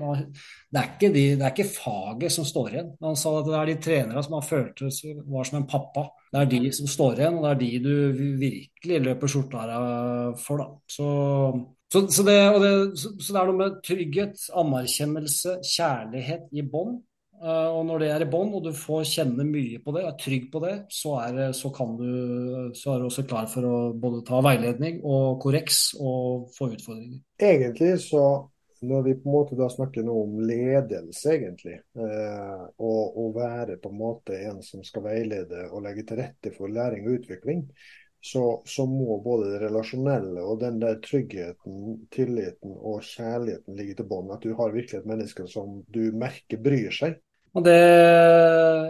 det er ikke, de, det er ikke faget som står igjen. Han sa at det er de trenere som han følte var som en pappa. Det er de som står igjen, og det er de du virkelig løper skjorta av for. da. Så så, så, det, det, så, det, er noe med trygghet, anerkjennelse, kjærlighet i bånd. Uh, og når det er i bånd, og du får kjenne mye på det, er trygg på det, så er, så du, så er du også klar for å både ta veiledning og korreks og få utfordringer. Egentlig så når vi på en måte da snakker nå om ledelse, egentlig, eh, og å være på en måte en som skal veilede og legge til rette for læring og utvikling, så, så, må både det relasjonelle og den der tryggheten, tilliten og kjærligheten ligge til bånd. At du har virkelig et menneske som du merker bryr seg. Og det,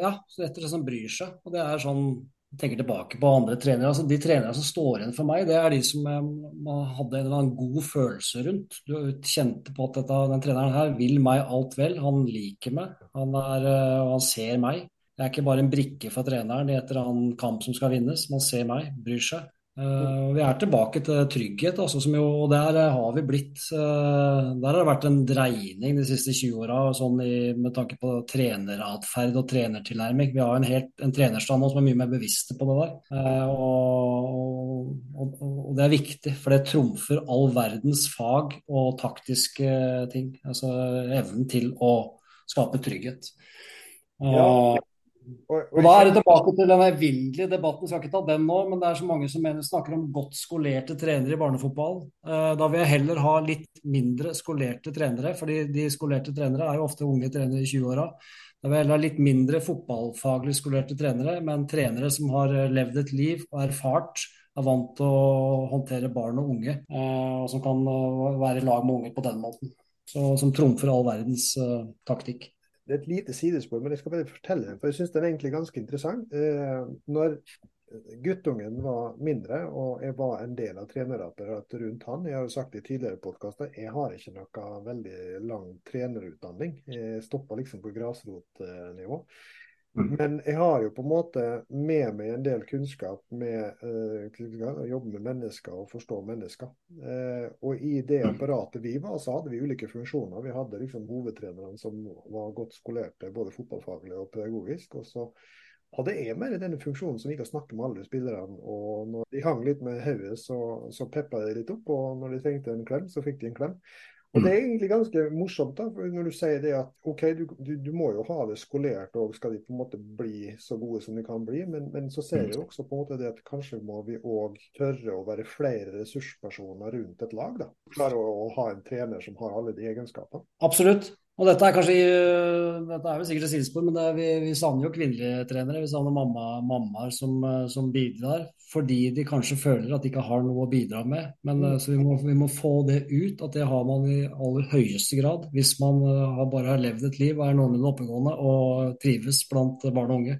ja, rett og slett som bryr seg. Og det er sånn, jeg tenker tilbake på andre trenere. altså De trenere som står igjen for meg, det er de som man hadde en eller annen god følelse rundt. Du kjente på at dette, den treneren her vil meg alt vel. Han liker meg, han, er, eh, han ser meg. Jeg er ikke bare en brikke for treneren i et eller annet kamp som skal vinnes. Man ser meg, bryr seg. Uh, vi er tilbake til trygghet, altså, jo, og der har vi blitt uh, Der har det vært en dreining de siste 20 åra sånn med tanke på treneratferd og trenertilnærming. Vi har en, helt, en trenerstand som er mye mer bevisste på det der. Uh, og, og, og, det er viktig, for det trumfer all verdens fag og taktiske ting. Altså evnen til å skape trygghet. Ja. Og, da er det tilbake til den evinnelige debatten, skal ikke ta den nå, men det er så mange som mener, snakker om godt skolerte trenere i barnefotball. Eh, da vil jeg heller ha litt mindre skolerte trenere, fordi de skolerte trenere er jo ofte unge trenere i 20-åra. Da vil jeg heller ha litt mindre fotballfaglig skolerte trenere, men trenere som har eh, levd et liv og erfart, er vant til å håndtere barn og unge, eh, og som kan være i lag med unge på den måten. Så, som trumfer all verdens taktikk det er et lite sidespor, men jeg skal bare fortelle den, for jeg syns den er egentlig ganske interessant. Eh, når guttungen var mindre, og jeg var en del av trenerapparatet rundt han, jeg har jo sagt i tidligere podkaster, jeg har ikke noe veldig lang trenerutdanning. Jeg stoppa liksom på grasrotnivå. Mm. Men jeg har jo på en måte med meg en del kunnskap med uh, å jobbe med mennesker og forstå mennesker. Uh, og i det apparatet vi var, så hadde vi ulike funksjoner. Vi hadde liksom hovedtrenerne som var godt skolerte både fotballfaglig og pedagogisk. Og så hadde jeg mer denne funksjonen som gikk å snakke med alle spillerne. Og når de hang litt med hodet, så, så peppa de litt opp. Og når de trengte en klem, så fikk de en klem. Og Det er egentlig ganske morsomt da, når du sier det at ok, du, du, du må jo ha det skolert og skal de på en måte bli så gode som de kan bli, men, men så ser jeg også på en måte det at kanskje må vi òg tørre å være flere ressurspersoner rundt et lag. da. Klare å, å ha en trener som har alle de egenskapene. Absolutt. Og dette er kanskje dette er vel sikkert et sidespor, men er, vi, vi, savner jo kvinnelige trenere. Vi savner mamma, mammaer som, som, bidrar, fordi de kanskje føler at de ikke har noe å bidra med. Men mm. Så vi må, vi må, få det ut, at det har man i aller høyeste grad. Hvis man har bare har levd et liv og er noenlunde oppegående og trives blant barn og unge.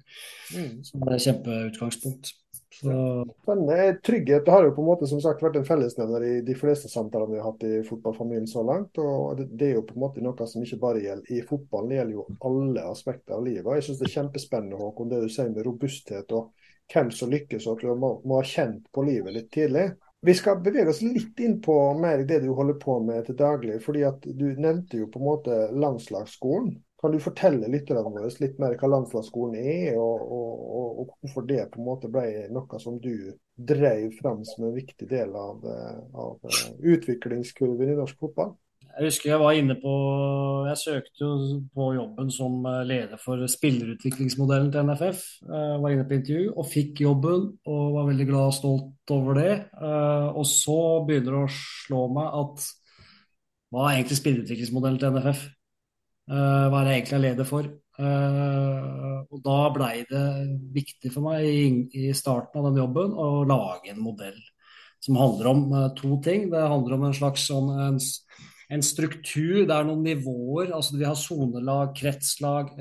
Mm. Så det er et kjempeutgangspunkt. Men trygghet har jo på en måte som sagt vært en fellesnevner i de fleste samtalene vi har hatt i fotballfamilien så langt. og Det er jo på en måte noe som ikke bare gjelder i fotballen, det gjelder jo alle aspekter av livet. Jeg synes det er kjempespennende Håkon, det du sier med robusthet og hvem som lykkes og at må, må ha kjent på livet litt tidlig. Vi skal bevege oss litt inn på mer det du holder på med til daglig. fordi at Du nevnte jo på en måte landslagsskolen. Kan du fortelle lytterne våre litt mer hva landslagsskolen er, og, og, og, og, hvorfor det på en måte ble noe som du drev fram som en viktig del av, av eh, utviklingskurven i norsk fotball? Jeg husker jeg var inne på Jeg søkte jo på jobben som eh, leder for spillerutviklingsmodellen til NFF. Jeg eh, var inne på intervju og fikk jobben og var veldig glad og stolt over det. Og så begynner det å slå meg at hva er egentlig spillerutviklingsmodellen til NFF? Uh, hva er det jeg egentlig er leder for? Uh, og da blei det viktig for meg i, i, starten av den jobben å lage en modell som handler om uh, to ting. Det handler om en slags sånn, en, en, struktur. Det er noen nivåer. altså Vi har sonelag, kretslag,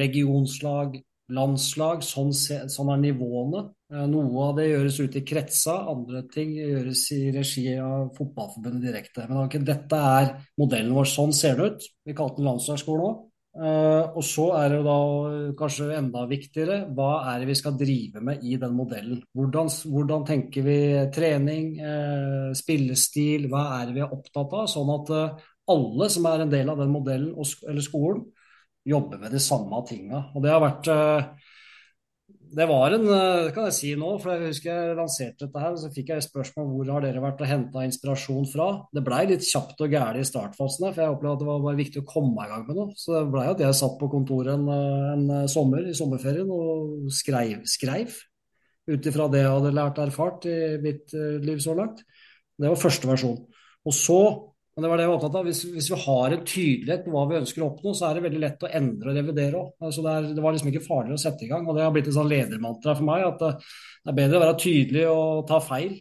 regionslag, landslag. Sånn, sånn, er nivåene. Noe av det gjøres ute i kretsa, andre ting gjøres i regi av Fotballforbundet direkte. Men okay, dette er modellen vår. Sånn ser det ut. Vi kalte den landslagsskole òg. Uh, og så er det da kanskje enda viktigere, hva er det vi skal drive med i den modellen? Hvordan, hvordan tenker vi trening, uh, spillestil, hva er det vi er opptatt av? Sånn at alle som er en del av den modellen eller skolen, jobber med de samme tinga. Og det har vært det var en Det kan jeg si nå, for jeg husker jeg lanserte dette her, så fikk jeg spørsmål hvor har dere vært og henta inspirasjon fra. Det blei litt kjapt og gæli i startfasene, for jeg opplevde at det var bare viktig å komme i gang med noe. Så det blei at jeg satt på kontoret en, en sommer i sommerferien og skreiv, skreiv ut ifra det jeg hadde lært og erfart i mitt eh, liv så langt. Det var første versjon. Og så men det var det jeg var opptatt av. Hvis, hvis, vi har en tydelighet på hva vi ønsker å oppnå, så er det veldig lett å endre og revidere òg. Altså det, det, var liksom ikke farlig å sette i gang. Og det har blitt en sånn ledermantra for meg at det, er bedre å være tydelig og ta feil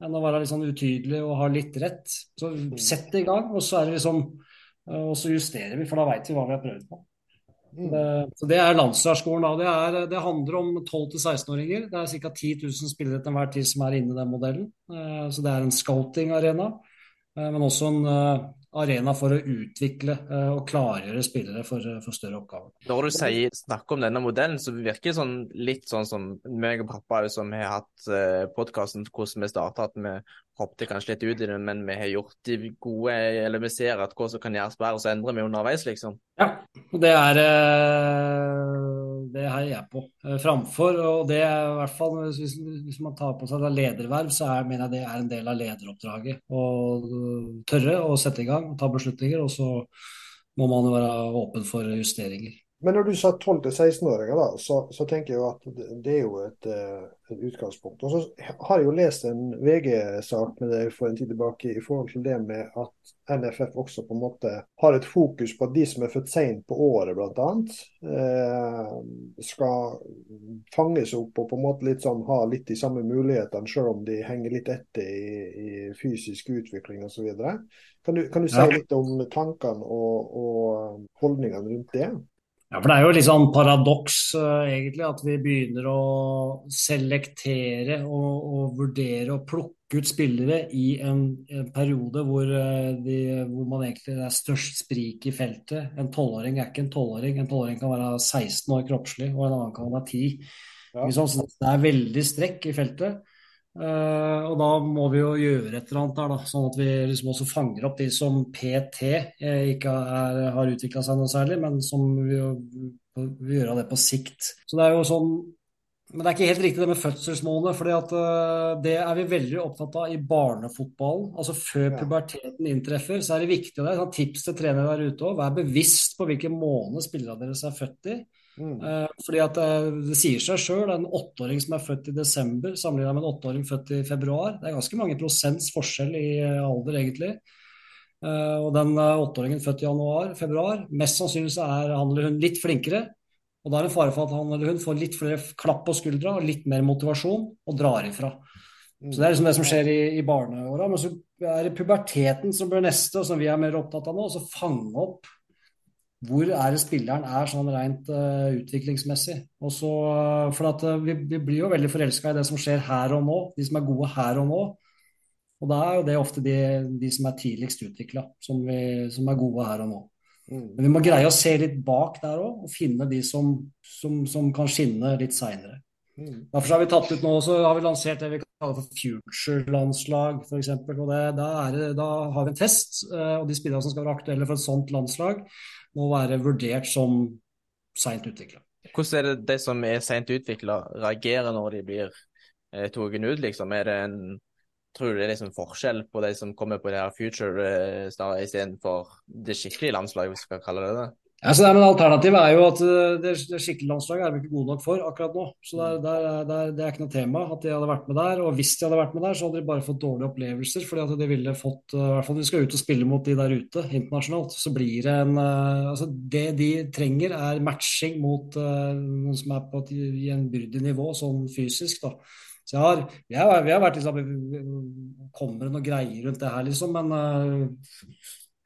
enn å være litt sånn utydelig og ha litt rett. Så sett i gang, og så, er liksom, og så justerer vi, for da veit vi hva vi har prøvd på. Mm. Det, så Det er landslagsskolen. Det, er, det handler om 12-16-åringer. Det er ca. 10 000 spillere til enhver tid som er inne i den modellen. Eh, så det er en scouting-arena. Eh, men også en, eh, arena for å utvikle uh, og klargjøre spillere for, for, større oppgaver. Når du sier, snakker om denne modellen, så virker det sånn, litt sånn som meg og pappa som har hatt podkasten hvordan vi starta, at vi hoppet kanskje litt ut i det, men vi har gjort de gode, eller vi ser at hva som kan gjøres bedre, så endrer vi underveis, liksom. Ja, det er uh, det heier jeg på framfor. Og det er i hvert fall, hvis, hvis man tar på seg lederverv, så er, mener jeg det er en del av lederoppdraget. Å tørre å sette i gang og ta beslutninger, og så må man jo være åpen for justeringer. Men når du sa 12-16-åringer, da, så, så, tenker jeg jo at det, er jo et, eh, et, utgangspunkt. Og så har jeg jo lest en VG-sak med deg for en tid tilbake i forhold til det med at NFF også på en måte har et fokus på at de som er født seint på året, bl.a., eh, skal fanges opp og på en måte litt sånn ha litt de samme mulighetene, selv om de henger litt etter i, i fysisk utvikling osv. Kan, du, kan du si litt om tankene og, og holdningene rundt det? Ja, for Det er jo litt sånn paradoks uh, egentlig at vi begynner å selektere og, og, vurdere og plukke ut spillere i en, en periode hvor, uh, de, hvor, man egentlig er størst sprik i feltet. En tolvåring er ikke en tolvåring. En tolvåring kan være 16 år kroppslig, og en annen kan være 10. Ja. Så det er veldig strekk i feltet. Uh, og da må vi jo gjøre et eller annet der, da, sånn at vi liksom også fanger opp de som PT eh, ikke er, har utvikla seg noe særlig, men som vil, vil gjøre det på sikt. Så det er jo sånn men det er ikke helt riktig det med fødselsmålene. for uh, det er vi veldig opptatt av i barnefotballen. Altså Før puberteten inntreffer, så er det viktig. Det er et tips til trenere der ute òg. Vær bevisst på hvilken måned spillerne deres er født i. Mm. Uh, fordi at uh, Det sier seg sjøl, en åtteåring som er født i desember sammenlignet med en åtteåring født i februar. Det er ganske mange prosents forskjell i uh, alder, egentlig. og den åtteåringen født i januar, februar, mest sannsynlig så er han eller hun litt flinkere. Og da er det fare for at han eller hun får litt flere klapp på skuldra og litt mer motivasjon og drar ifra. Så Det er liksom det som skjer i, i barneåra. Men så er det puberteten som blir neste, og som vi er mer opptatt av nå. å fange opp hvor er det spilleren er sånn rent uh, utviklingsmessig. Og så, uh, for at, uh, vi, vi, blir jo veldig forelska i det som skjer her og nå, de som er gode her og nå. Og da er jo det ofte de, de som er tidligst utvikla, som, som, er gode her og nå. Mm. Men vi må greie å se litt bak der òg, og finne de som, som, som kan skinne litt seinere. Mm. Derfor har vi tatt ut nå, så har vi lansert det vi kaller for future-landslag, f.eks. Da, da har vi en test, og de spillerne som skal være aktuelle for et sånt landslag, må være vurdert som seint utvikla. Hvordan er det de som er seint utvikla, reagerer når de blir eh, tatt ut, liksom? Er det en Tror du det er liksom forskjell på de som kommer på det her future eh, istedenfor det skikkelige landslaget, hvis vi skal kalle det det? Ja, så men Alternativet er jo at eh, det, det skikkelige landslaget er vi ikke gode nok for akkurat nå. Så det, der, det, er ikke noe tema at de hadde vært med der. Og hvis de hadde vært med der, så hadde de bare fått dårlige opplevelser. fordi at de ville fått, eh, i hvert fall de skal ut og spille mot de der ute internasjonalt. Så blir det en eh, altså Det de trenger, er matching mot noen som er på et gjenbyrdig nivå, sånn fysisk. da. Så jeg har, vi, har, vi har vært liksom Kommer det noe greier rundt det her, liksom. Men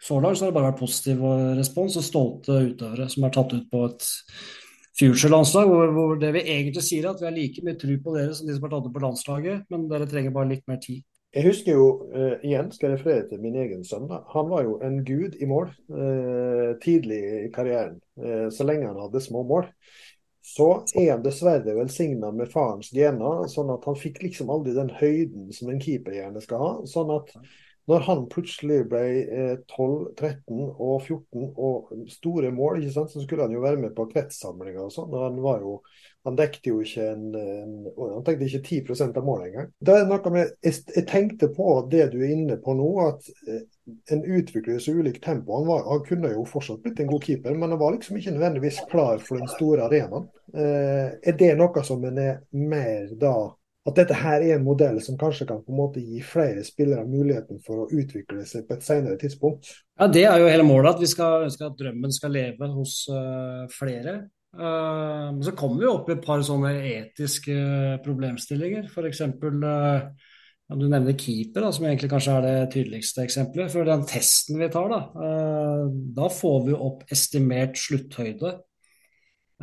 så langt så har det bare vært positiv respons og stolte utøvere som er tatt ut på et future-landslag, hvor, hvor, det vi egentlig sier er at vi har like mye tro på dere som de som har tatt ut på landslaget, men dere trenger bare litt mer tid. Jeg husker jo, uh, igjen skal jeg referere til min egen sønn. Han var jo en gud i mål uh, tidlig i karrieren, uh, så lenge han hadde små mål. Så er han dessverre velsigna med farens gener, sånn at han fikk liksom aldri den høyden som en keeper gjerne skal ha. sånn at når han plutselig ble 12, eh, 13 og 14 og store mål, så skulle han jo være med på kretssamlinger og sånn. Han var jo, han dekte jo ikke en, en han tenkte ikke 10 av målet engang. Det er noe med, jeg, tenkte på det du er inne på nå, at eh, en utvikler så ulikt tempo. Han, var, han, kunne jo fortsatt blitt en god keeper, men han var liksom ikke nødvendigvis klar for den store arenaen. Eh, er det noe som en er mer da at dette her er en modell som kanskje kan på en måte gi flere spillere muligheten for å utvikle seg på et senere tidspunkt? Ja, Det er jo hele målet, at vi skal ønske at drømmen skal leve hos uh, flere. Uh, så kommer vi opp i et par sånne etiske problemstillinger. F.eks. Uh, du nevner keeper, da, som egentlig kanskje er det tydeligste eksempelet. For den testen vi tar, da, uh, da får vi opp estimert slutthøyde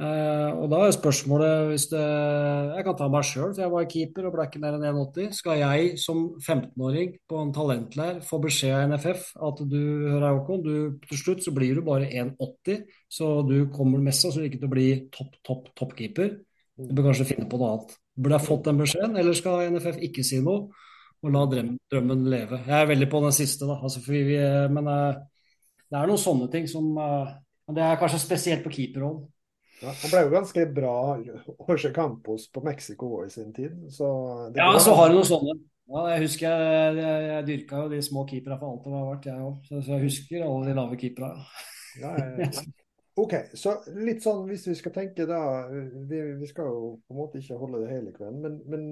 og da er spørsmålet hvis det, Jeg kan ta meg sjøl, for jeg var keeper og ble ikke mer enn 1,80. Skal jeg som 15-åring på en talentleir få beskjed av NFF at du hører Håkon, du, til slutt så blir du bare 1,80, så du kommer mest sannsynlig ikke til å bli topp, topp, toppkeeper. Du bør kanskje finne på noe annet. Burde jeg fått den beskjeden, eller skal NFF ikke si noe og la drømmen leve? Jeg er veldig på den siste, da. Altså, vi, men uh, det er noen sånne ting som uh, Det er kanskje spesielt på keeperrollen. Ja, han ble jo ganske bra Jorge Campos på Mexico i sin tid. Så ja, så har du noen sånne. Ja, jeg husker jeg, jeg, jeg dyrka jo de små keeperne for alt det har vært, jeg òg. Så, så, jeg husker alle de lave keeperne. Ja, OK, så litt sånn hvis vi skal tenke da Vi, vi skal jo på en måte ikke holde det hele kvelden, men, men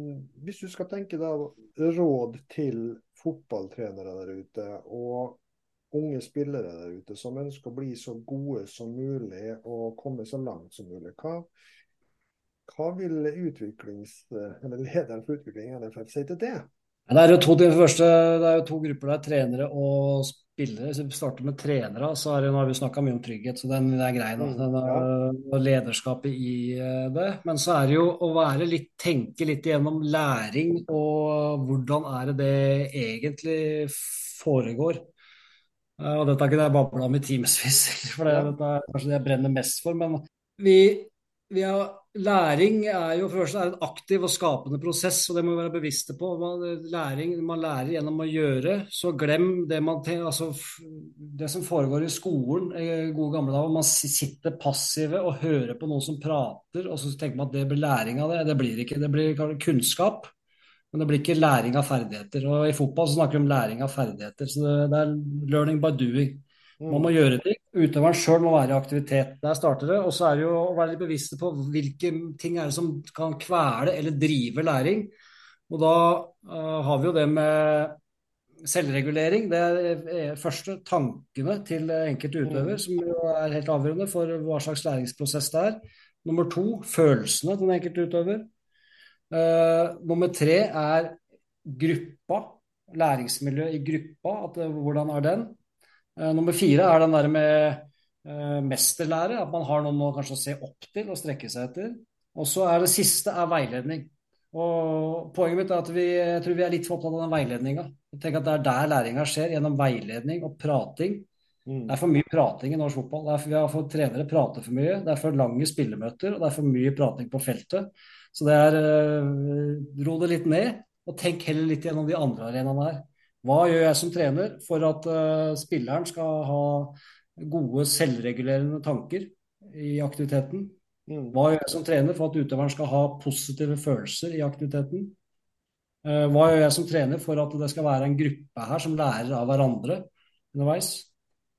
hvis du skal tenke da råd til fotballtrenere der ute, og unge spillere der ute som ønsker å bli så gode som mulig og komme så langt som mulig. Hva, hva vil lederen for utvikling i NFF si til det? Det er jo to, det første, det er jo to grupper der, trenere og spillere. Hvis vi starter med trenere, så er det, nå har vi snakka mye om trygghet, så den, er grei. da, mm, den er, ja. Lederskapet i det. Men så er det jo å være litt, tenke litt igjennom læring og hvordan er det det egentlig foregår. Eh, og dette kunne jeg babla om i timevis, for det, dette er kanskje det jeg brenner mest for. Men vi, vi har, læring er jo først er en aktiv og skapende prosess, og det må vi være bevisste på. Man, læring, man lærer gjennom å gjøre, så glem det man altså, Det som foregår i skolen i gode gamle dager, man sitter passive og hører på noen som prater, og så tenker man at det blir læring av det. Det blir ikke. Det blir kunnskap. Men det blir ikke læring av ferdigheter. Og I fotball så snakker vi om læring av ferdigheter. Så det, er learning by doing. Man må gjøre ting. Utøveren sjøl må være i aktivitet. Der starter det. Og så er det jo å være litt bevisste på hvilke ting er det som kan kvele eller drive læring. Og da uh, har vi jo det med selvregulering. Det er første tankene til enkelte utøver, som jo er helt avgjørende for hva slags læringsprosess det er. Nummer to følelsene til den enkelte utøver. Uh, nummer tre er gruppa. Læringsmiljø i gruppa. At, uh, hvordan er den? Uh, nummer fire er den der med mesterlære. At man har noen å kanskje se opp til og strekke seg etter. Og så er det siste er veiledning. Og Poenget mitt er at vi, jeg tror vi er litt for opptatt av den veiledninga. Det er der læringa skjer, gjennom veiledning og prating. Mm. Det er for mye prating i norsk fotball. Det er for, vi har fått trenere prate for mye. Det er for lange spillemøter, og det er for mye prating på feltet. Så det er uh, ro det litt ned, og tenk heller litt gjennom de andre arenaene her. Hva gjør jeg som trener for at uh, spilleren skal ha gode selvregulerende tanker i aktiviteten? Mm. Hva gjør jeg som trener for at utøveren skal ha positive følelser i aktiviteten? Uh, hva gjør jeg som trener for at det skal være en gruppe her som lærer av hverandre underveis?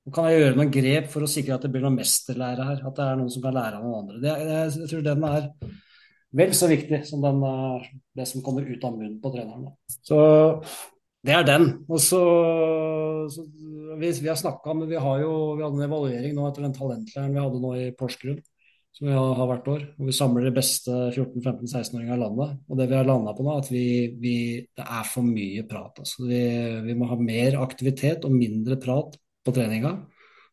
Og kan jeg gjøre noen grep for å sikre at det blir noen mesterlære her? At det er noen som kan lære av noen andre? Det, jeg, jeg tror den er vel så viktig som den, eh, det som kommer ut av munnen på treneren. Så det er den. Og så, så vi, vi, har snakka men Vi har jo vi hadde en evaluering nå etter den talentleiren vi hadde nå i Porsgrunn, som vi har, har hvert år. og Vi samler de beste 14-15-16-åringene i landet. Og det vi har landa på nå, er at vi, vi, det er for mye prat. Altså. Vi, vi må ha mer aktivitet og mindre prat på treninga.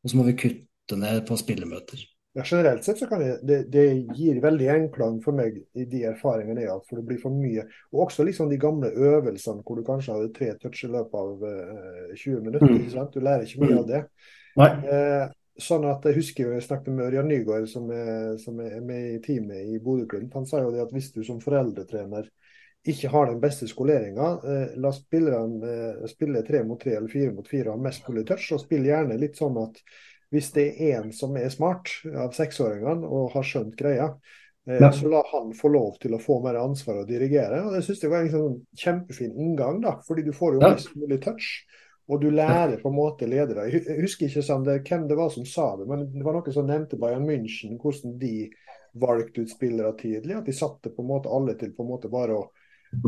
Og så må vi kutte ned på spillemøter. Ja, generelt sett så kan det, det, det gir veldig gjenklang for meg i de erfaringene jeg har for det blir for mye. Og også liksom de gamle øvelsene hvor du kanskje hadde tre touch i løpet av uh, eh, 20 minutter. Mm. sant? Du lærer ikke mye av det. Eh, sånn at Jeg husker jo jeg snakket med Ørjan Nygaard, som er, som er med i teamet i Bodø-Glimt. Han sa jo det at hvis du som foreldretrener ikke har den beste skoleringa, eh, la spillerne eh, spille tre mot tre eller fire mot fire og ha mest mulig touch. Og spill gjerne litt sånn at hvis det er en som er smart av seksåringene og har skjønt greia, eh, ja. så la han få lov til å få mer ansvar og dirigere. og Det synes jeg var en sånn kjempefin inngang, da, fordi du får jo ja. mest mulig touch. Og du lærer på en måte ledere. Jeg husker ikke Sander, hvem det var som sa det, men det var noen som nevnte Bayern München, hvordan de valgte ut spillere tidlig. At de satte på en måte alle til på en måte bare å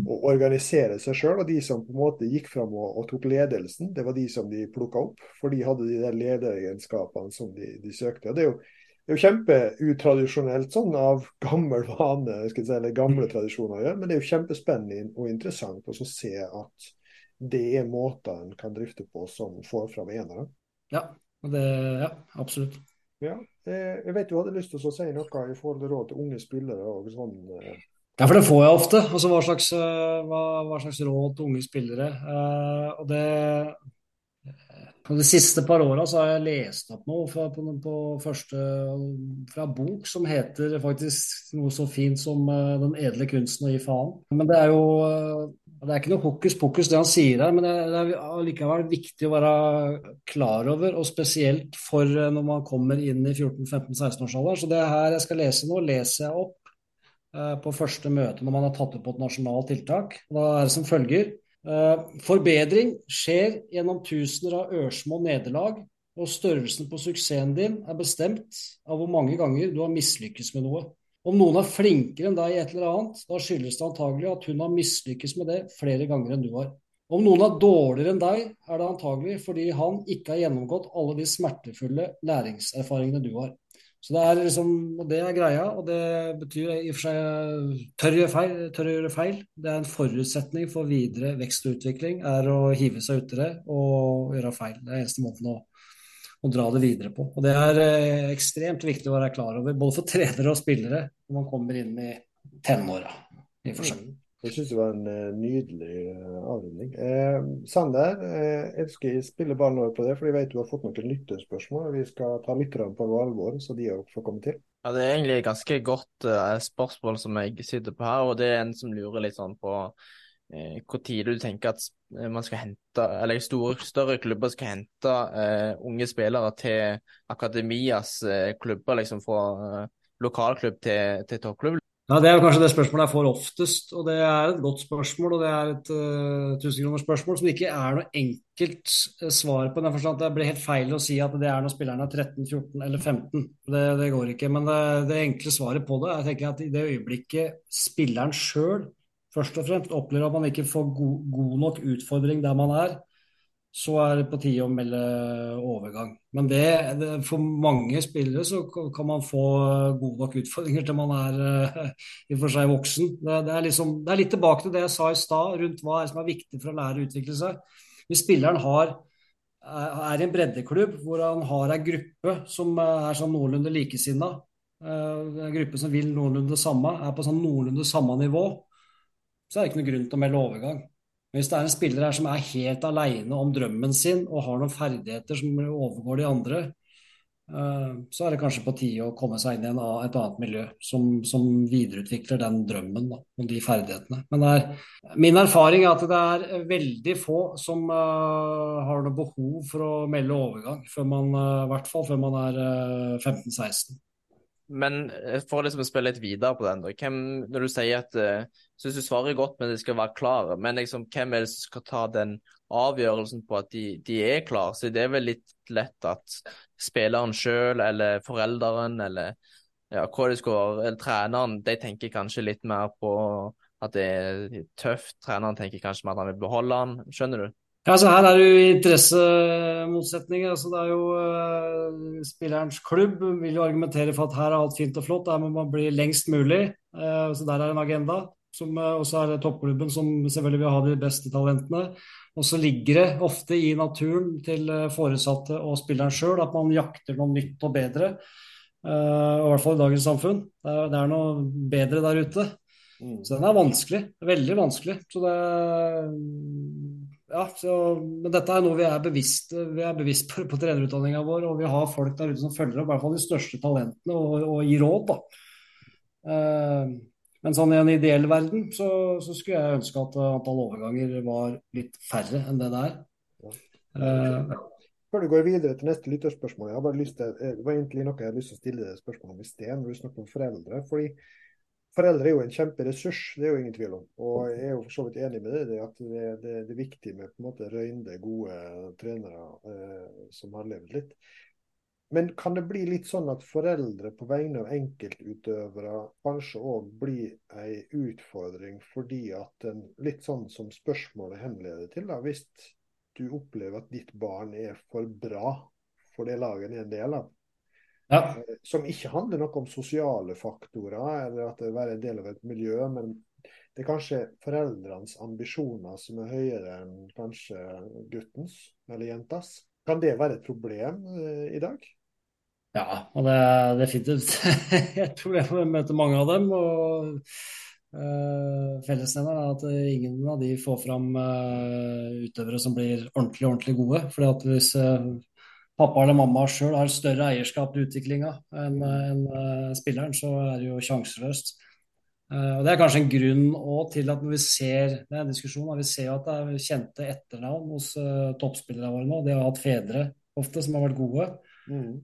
å organisere seg sjøl. Og de som på en måte gikk fram og, og, tok ledelsen, det var de som de plukka opp. For de hadde de der lederegenskapene som de, de søkte. Og det er jo, det er jo kjempeutradisjonelt sånn av gammel vane, si, eller gamle tradisjoner å gjøre, men det er jo kjempespennende og interessant å se at det er måter en kan drifte på som får fram enere. Ja, det, ja absolutt. Ja, eh, jeg vet du hadde lyst til å si noe i forhold til råd til unge spillere og sånn. Eh. Ja, for det får jeg ofte. Altså hva slags, eh, hva, hva slags råd til unge spillere. Eh, og det på De siste par åra har jeg lest opp noe fra, på, på første, fra bok som heter faktisk noe så fint som eh, 'Den edle kunsten å gi faen'. Men det er jo eh, det er ikke noe hokus pokus det han sier her, men det er, det er likevel viktig å være klar over, og spesielt for eh, når man kommer inn i 14-15-16-årsalderen. Så det her jeg skal lese nå, leser jeg opp på første møte når man har tatt opp et nasjonalt tiltak. Da er det som følger. Forbedring skjer gjennom tusener av ørsmå nederlag, og størrelsen på suksessen din er bestemt av hvor mange ganger du har mislykkes med noe. Om noen er flinkere enn deg i et eller annet, da skyldes det antagelig at hun har mislykkes med det flere ganger enn du har. Om noen er dårligere enn deg, er det antagelig fordi han ikke har gjennomgått alle de smertefulle læringserfaringene du har. Så det er liksom, og det er greia, og det betyr i og for seg tør tør gjøre feil. Det er en forutsetning for videre vekst og utvikling, er å hive seg uti det og gjøre feil. Det er eneste måten å, å dra det videre på. Og det er eh, ekstremt viktig å være klar over, både for trenere og spillere, når man kommer inn i tenåra. I og. Jeg syns det var en uh, nydelig uh, avrunding. Eh, Sander, eh, jeg skal spille ballen over på det, for jeg vet du har fått noen lytterspørsmål. Vi skal ta lytterne på alvor, så de òg får komme til. Ja, Det er egentlig et ganske godt eh, spørsmål som jeg sitter på her, og det er en som lurer litt sånn på eh, hvor tidlig du tenker at man skal hente, eller store, større klubber skal hente unge spillere til akademias klubber, liksom fra lokalklubb til, til toppklubb. Ja, Det er kanskje det spørsmålet jeg får oftest, og det er et godt spørsmål. Og det er et uh, tusenkronersspørsmål som ikke er noe enkelt uh, svar på. den forstand Det blir helt feil å si at det er når spillerne er 13, 14 eller 15. Det, det går ikke. Men det, det, enkle svaret på det er tenker at i det øyeblikket spilleren sjøl først og fremst opplever at man ikke får god, god nok utfordring der man er, så er det på tide å melde overgang. Men det, det, for mange spillere så kan man få gode nok utfordringer til man er uh, i for seg voksen. Det, det, er liksom, det, er litt tilbake til det jeg sa i stad, rundt hva er som er viktig for å lære å utvikle seg. Hvis spilleren har, er i en breddeklubb hvor han har en gruppe som er sånn noenlunde likesinna, en gruppe som vil noenlunde det samme, er på sånn noenlunde samme nivå, så er det ikke noen grunn til å melde overgang. Hvis det er en spiller her som er helt alene om drømmen sin og har noen ferdigheter som overgår de andre, eh, så er det kanskje på tide å komme seg inn i et annet miljø som, som videreutvikler den drømmen da, og de ferdighetene. Men er, min erfaring er at det er veldig få som uh, har noe behov for å melde overgang, uh, i hvert fall før man er uh, 15-16. Men for liksom å spille litt videre på den. Hvem, når du sier at uh, synes du svarer godt, men de skal være klare. Men liksom, hvem er det som skal ta den avgjørelsen på at de, de er klare? Så det er vel litt lett at spilleren sjøl eller forelderen eller ja, hva de skal, eller treneren, de tenker kanskje litt mer på at det er tøft. Treneren tenker kanskje mer at han vil beholde han. Skjønner du? Ja, så Her er det jo interessemotsetninger. altså Det er jo uh, Spillerens klubb vil jo argumentere for at her er alt fint og flott, her må man bli lengst mulig. Uh, så Der er en agenda. Som, uh, og så er det toppklubben som selvfølgelig vil ha de beste talentene. Og så ligger det ofte i naturen til foresatte og spilleren sjøl at man jakter noe nytt og bedre. I hvert fall i dagens samfunn. Det er, det er noe bedre der ute. Mm. Så den er vanskelig. Veldig vanskelig. Så det ja, så, men dette er noe vi er bevisst, vi er bevisst på, på trenerutdanninga vår, og vi har folk der ute som følger opp i hvert fall de største talentene og, og gir råd. Eh, men sånn i en ideell verden så, så, skulle jeg ønske at antall overganger var litt færre enn det det er. Eh, Før du går videre til neste lytterspørsmål, jeg har bare lyst til, det var egentlig noe jeg hadde lyst til å stille deg spørsmål om i sted, når du snakker om foreldre. fordi Foreldre er jo en kjemperessurs, det er jo ingen tvil om. Og jeg er jo for så vidt enig med det, at det, det, det er viktig med på en måte røynde, gode trenere eh, som har levd litt. Men kan det bli litt sånn at foreldre på vegne av enkeltutøvere kanskje òg blir ei utfordring fordi at en, litt sånn som spørsmålet henleder til, da, hvis du opplever at ditt barn er for bra for det laget en er en del av, ja. Eh, som ikke handler noe om sosiale faktorer eller at det er en del av et miljø, men det er kanskje foreldrenes ambisjoner som er høyere enn kanskje guttens eller jentas. Kan det være et problem eh, i dag? Ja, og det er definitivt et problem. Jeg møter mange av dem. og uh, Fellesnevneren er at ingen av de får fram uh, utøvere som blir ordentlig ordentlig gode. fordi at hvis uh, pappa eller mamma sjøl har større eierskap til utviklinga enn en, spilleren, så er det jo sjanseløst. og Det er kanskje en grunn til at når vi ser det er en diskusjon, vi ser at det er kjente etternavn hos toppspillerne våre nå. De har hatt fedre ofte som har vært gode. Mm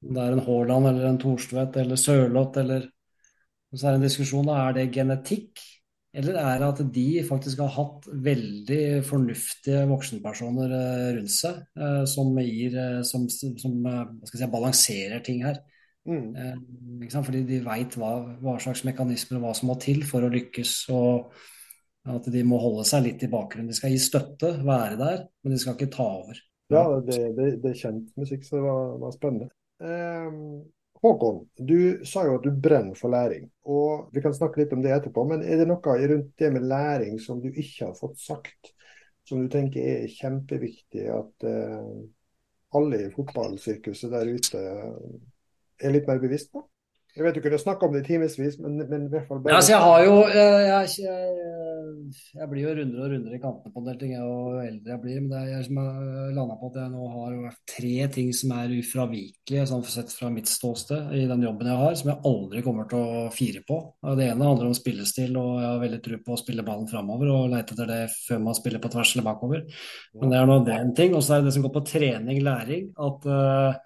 det er en Haaland eller en Thorstvedt eller Sørloth eller Så er det en diskusjon da, er det genetikk, eller er det at de faktisk har hatt veldig fornuftige voksenpersoner eh, rundt seg, eh, som gir eh, som, som si, balanserer ting her. Mm. Fordi de veit hva, hva, slags mekanismer og hva som må til for å lykkes. og at de må holde seg litt i bakgrunnen. De skal gi støtte, være der, men de skal ikke ta over. Ja, det, det, det er kjent musikk, så det var, var spennende. Um, Håkon, du sa jo at du brenner for læring. og Vi kan snakke litt om det etterpå. Men er det noe rundt det med læring som du ikke har fått sagt, som du tenker er kjempeviktig at uh, alle i fotballsirkuset der ute er litt mer bevisst på? Jeg vet du kunne snakka om det i timevis, men, men, i hvert fall bare... Ja, altså jeg har jo jeg, jeg, jeg, blir jo rundere og rundere i kantene på en del ting jo eldre jeg blir. Men det er jeg som har landa på at jeg nå har tre ting som er ufravikelige, sånn sett fra mitt ståsted, i den jobben jeg har, som jeg aldri kommer til å fire på. Det ene handler om spillestil, og jeg har veldig tro på å spille ballen framover og leite etter det før man spiller på tvers eller bakover. Men det er nå den ting. Og så er det det som går på trening, læring. at uh, Eh,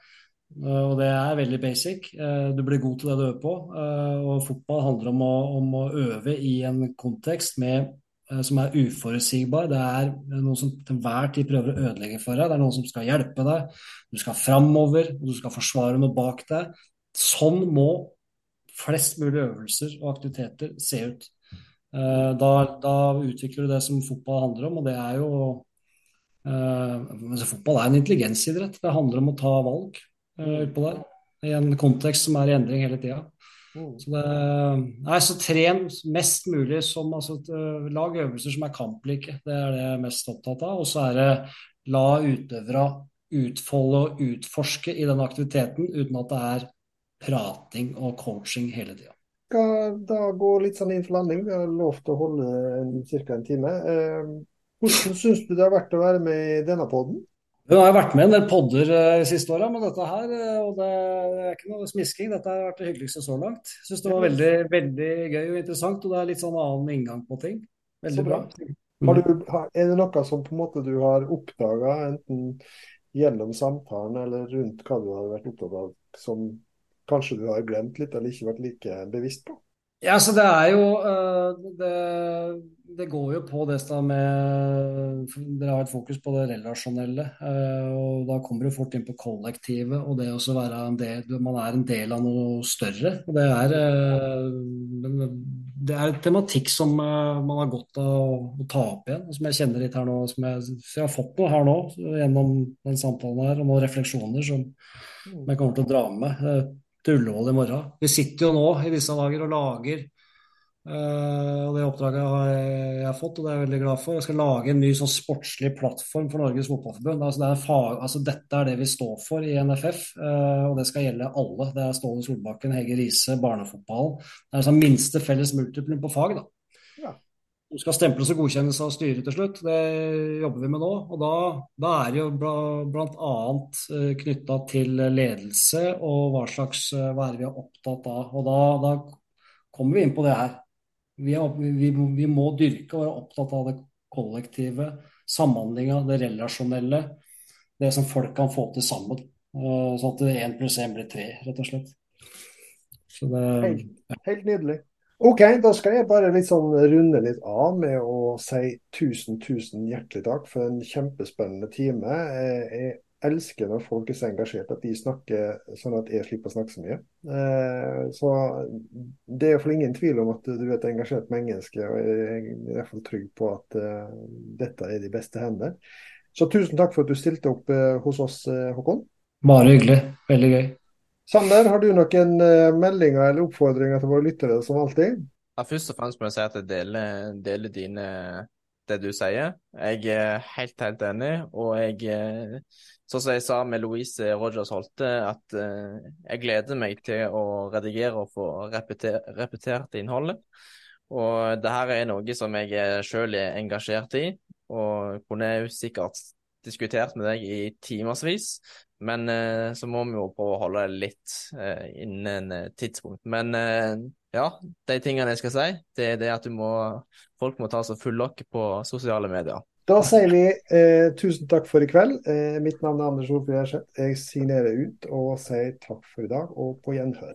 og det er veldig basic. Eh, du blir god til det du øver på. Eh, og fotball handler om å, om å øve i en kontekst med, som er uforutsigbar. Det er noen som til enhver tid prøver å ødelegge for deg. Det er noen som skal hjelpe deg. Du skal framover, og du skal forsvare noe bak deg. Sånn må flest mulig øvelser og aktiviteter se ut. Da, da utvikler du det som fotball handler om, og det er jo uh, Fotball er en intelligensidrett. Det handler om å ta valg utpå der. I en kontekst som er i endring hele tida. Mm. Så, det, nei, så tren mest mulig som altså, uh, Lag øvelser som er kamplike. Det er det jeg er mest opptatt av. Og så er det la utøvere utfolde og utforske i den aktiviteten uten at det er prating og coaching hele tida. Skal da gå litt sånn inn for landing. Vi har lovt å holde ca. en time. Eh, hvordan syns du det har vært å være med i denne poden? Hun har vært med en del podder de siste åra, med dette her uh, og det, er ikke noe smisking. Dette har vært det hyggeligste så langt. Syns det var veldig, veldig gøy og interessant, og det er litt sånn annen inngang på ting. Veldig bra. bra. Du, er det noe som på en måte du har oppdaga, enten gjennom samtalen eller rundt hva du har vært opptatt av, som kanskje du har glemt litt eller ikke vært like bevisst på? Ja, så det er jo eh, det, det går jo på det med Dere har et fokus på det relasjonelle. Eh, og Da kommer du fort inn på kollektivet og det å være en del Man er en del av noe større. og Det er, eh, det er en tematikk som man har godt av å ta opp igjen, og som jeg kjenner litt her nå. Som jeg, jeg har fått noe her nå gjennom den samtalen her, og noen refleksjoner som jeg kommer til å dra med til Ullevål i morgen. Vi sitter jo nå i disse dager og lager Uh, Det oppdraget har jeg, jeg, fått, og det er jeg veldig glad for. Jeg skal lage en ny sånn sportslig plattform for Norges Fotballforbund. Altså, det altså, dette er det vi står for i NFF, uh, eh, og det skal gjelde alle. Det er Ståle Solbakken, Hege Riise, barnefotballen. Det er sånn minste felles multiplum på fag. da. Ja. Som skal stemples og godkjennes av styret til slutt. Det jobber vi med nå. og Da, da er det jo bl.a. Eh, knytta til ledelse og hva slags vær hva er vi er opptatt av. og Da, da kommer vi inn på det her. Vi, er, vi, vi må dyrke og være opptatt av det kollektive, samhandlinga, det relasjonelle. Det som folk kan få til sammen. Eh, sånn at én pluss én blir tre, rett og slett. Det, helt, helt nydelig. OK, da skal jeg bare litt sånn runde litt av med å si tusen, tusen hjertelig takk for en kjempespennende time. Jeg elsker når folk er så engasjert at de snakker sånn at jeg slipper å snakke så mye. Eh, så det er iallfall ingen tvil om at du er et engasjert menneske, og jeg er i hvert fall trygg på at uh, dette er de beste hender. Så tusen takk for at du stilte opp hos oss, Håkon. Bare hyggelig. Veldig gøy. Sander, har du noen uh, meldinger eller oppfordringer til våre lyttere, som alltid? Ja, først og fremst må jeg si at jeg deler, deler dine det du sier. Jeg er helt, helt enig. Og jeg, sånn som jeg sa med Louise Rogers Holte, at jeg gleder meg til å redigere og få repeter, repetert innholdet. Og det her er noe som jeg sjøl er engasjert i, og kunne jo sikkert diskutert med deg i timevis. Men så må vi jo prøve å holde det litt innen tidspunkt. Men ja, de tingene jeg skal si, det er det at må, folk må ta seg full lokk på sosiale medier. Da sier vi eh, tusen takk for i kveld. Eh, mitt navn er Anders Gjerseth. Jeg signerer ut og sier takk for i dag, og på gjenhør.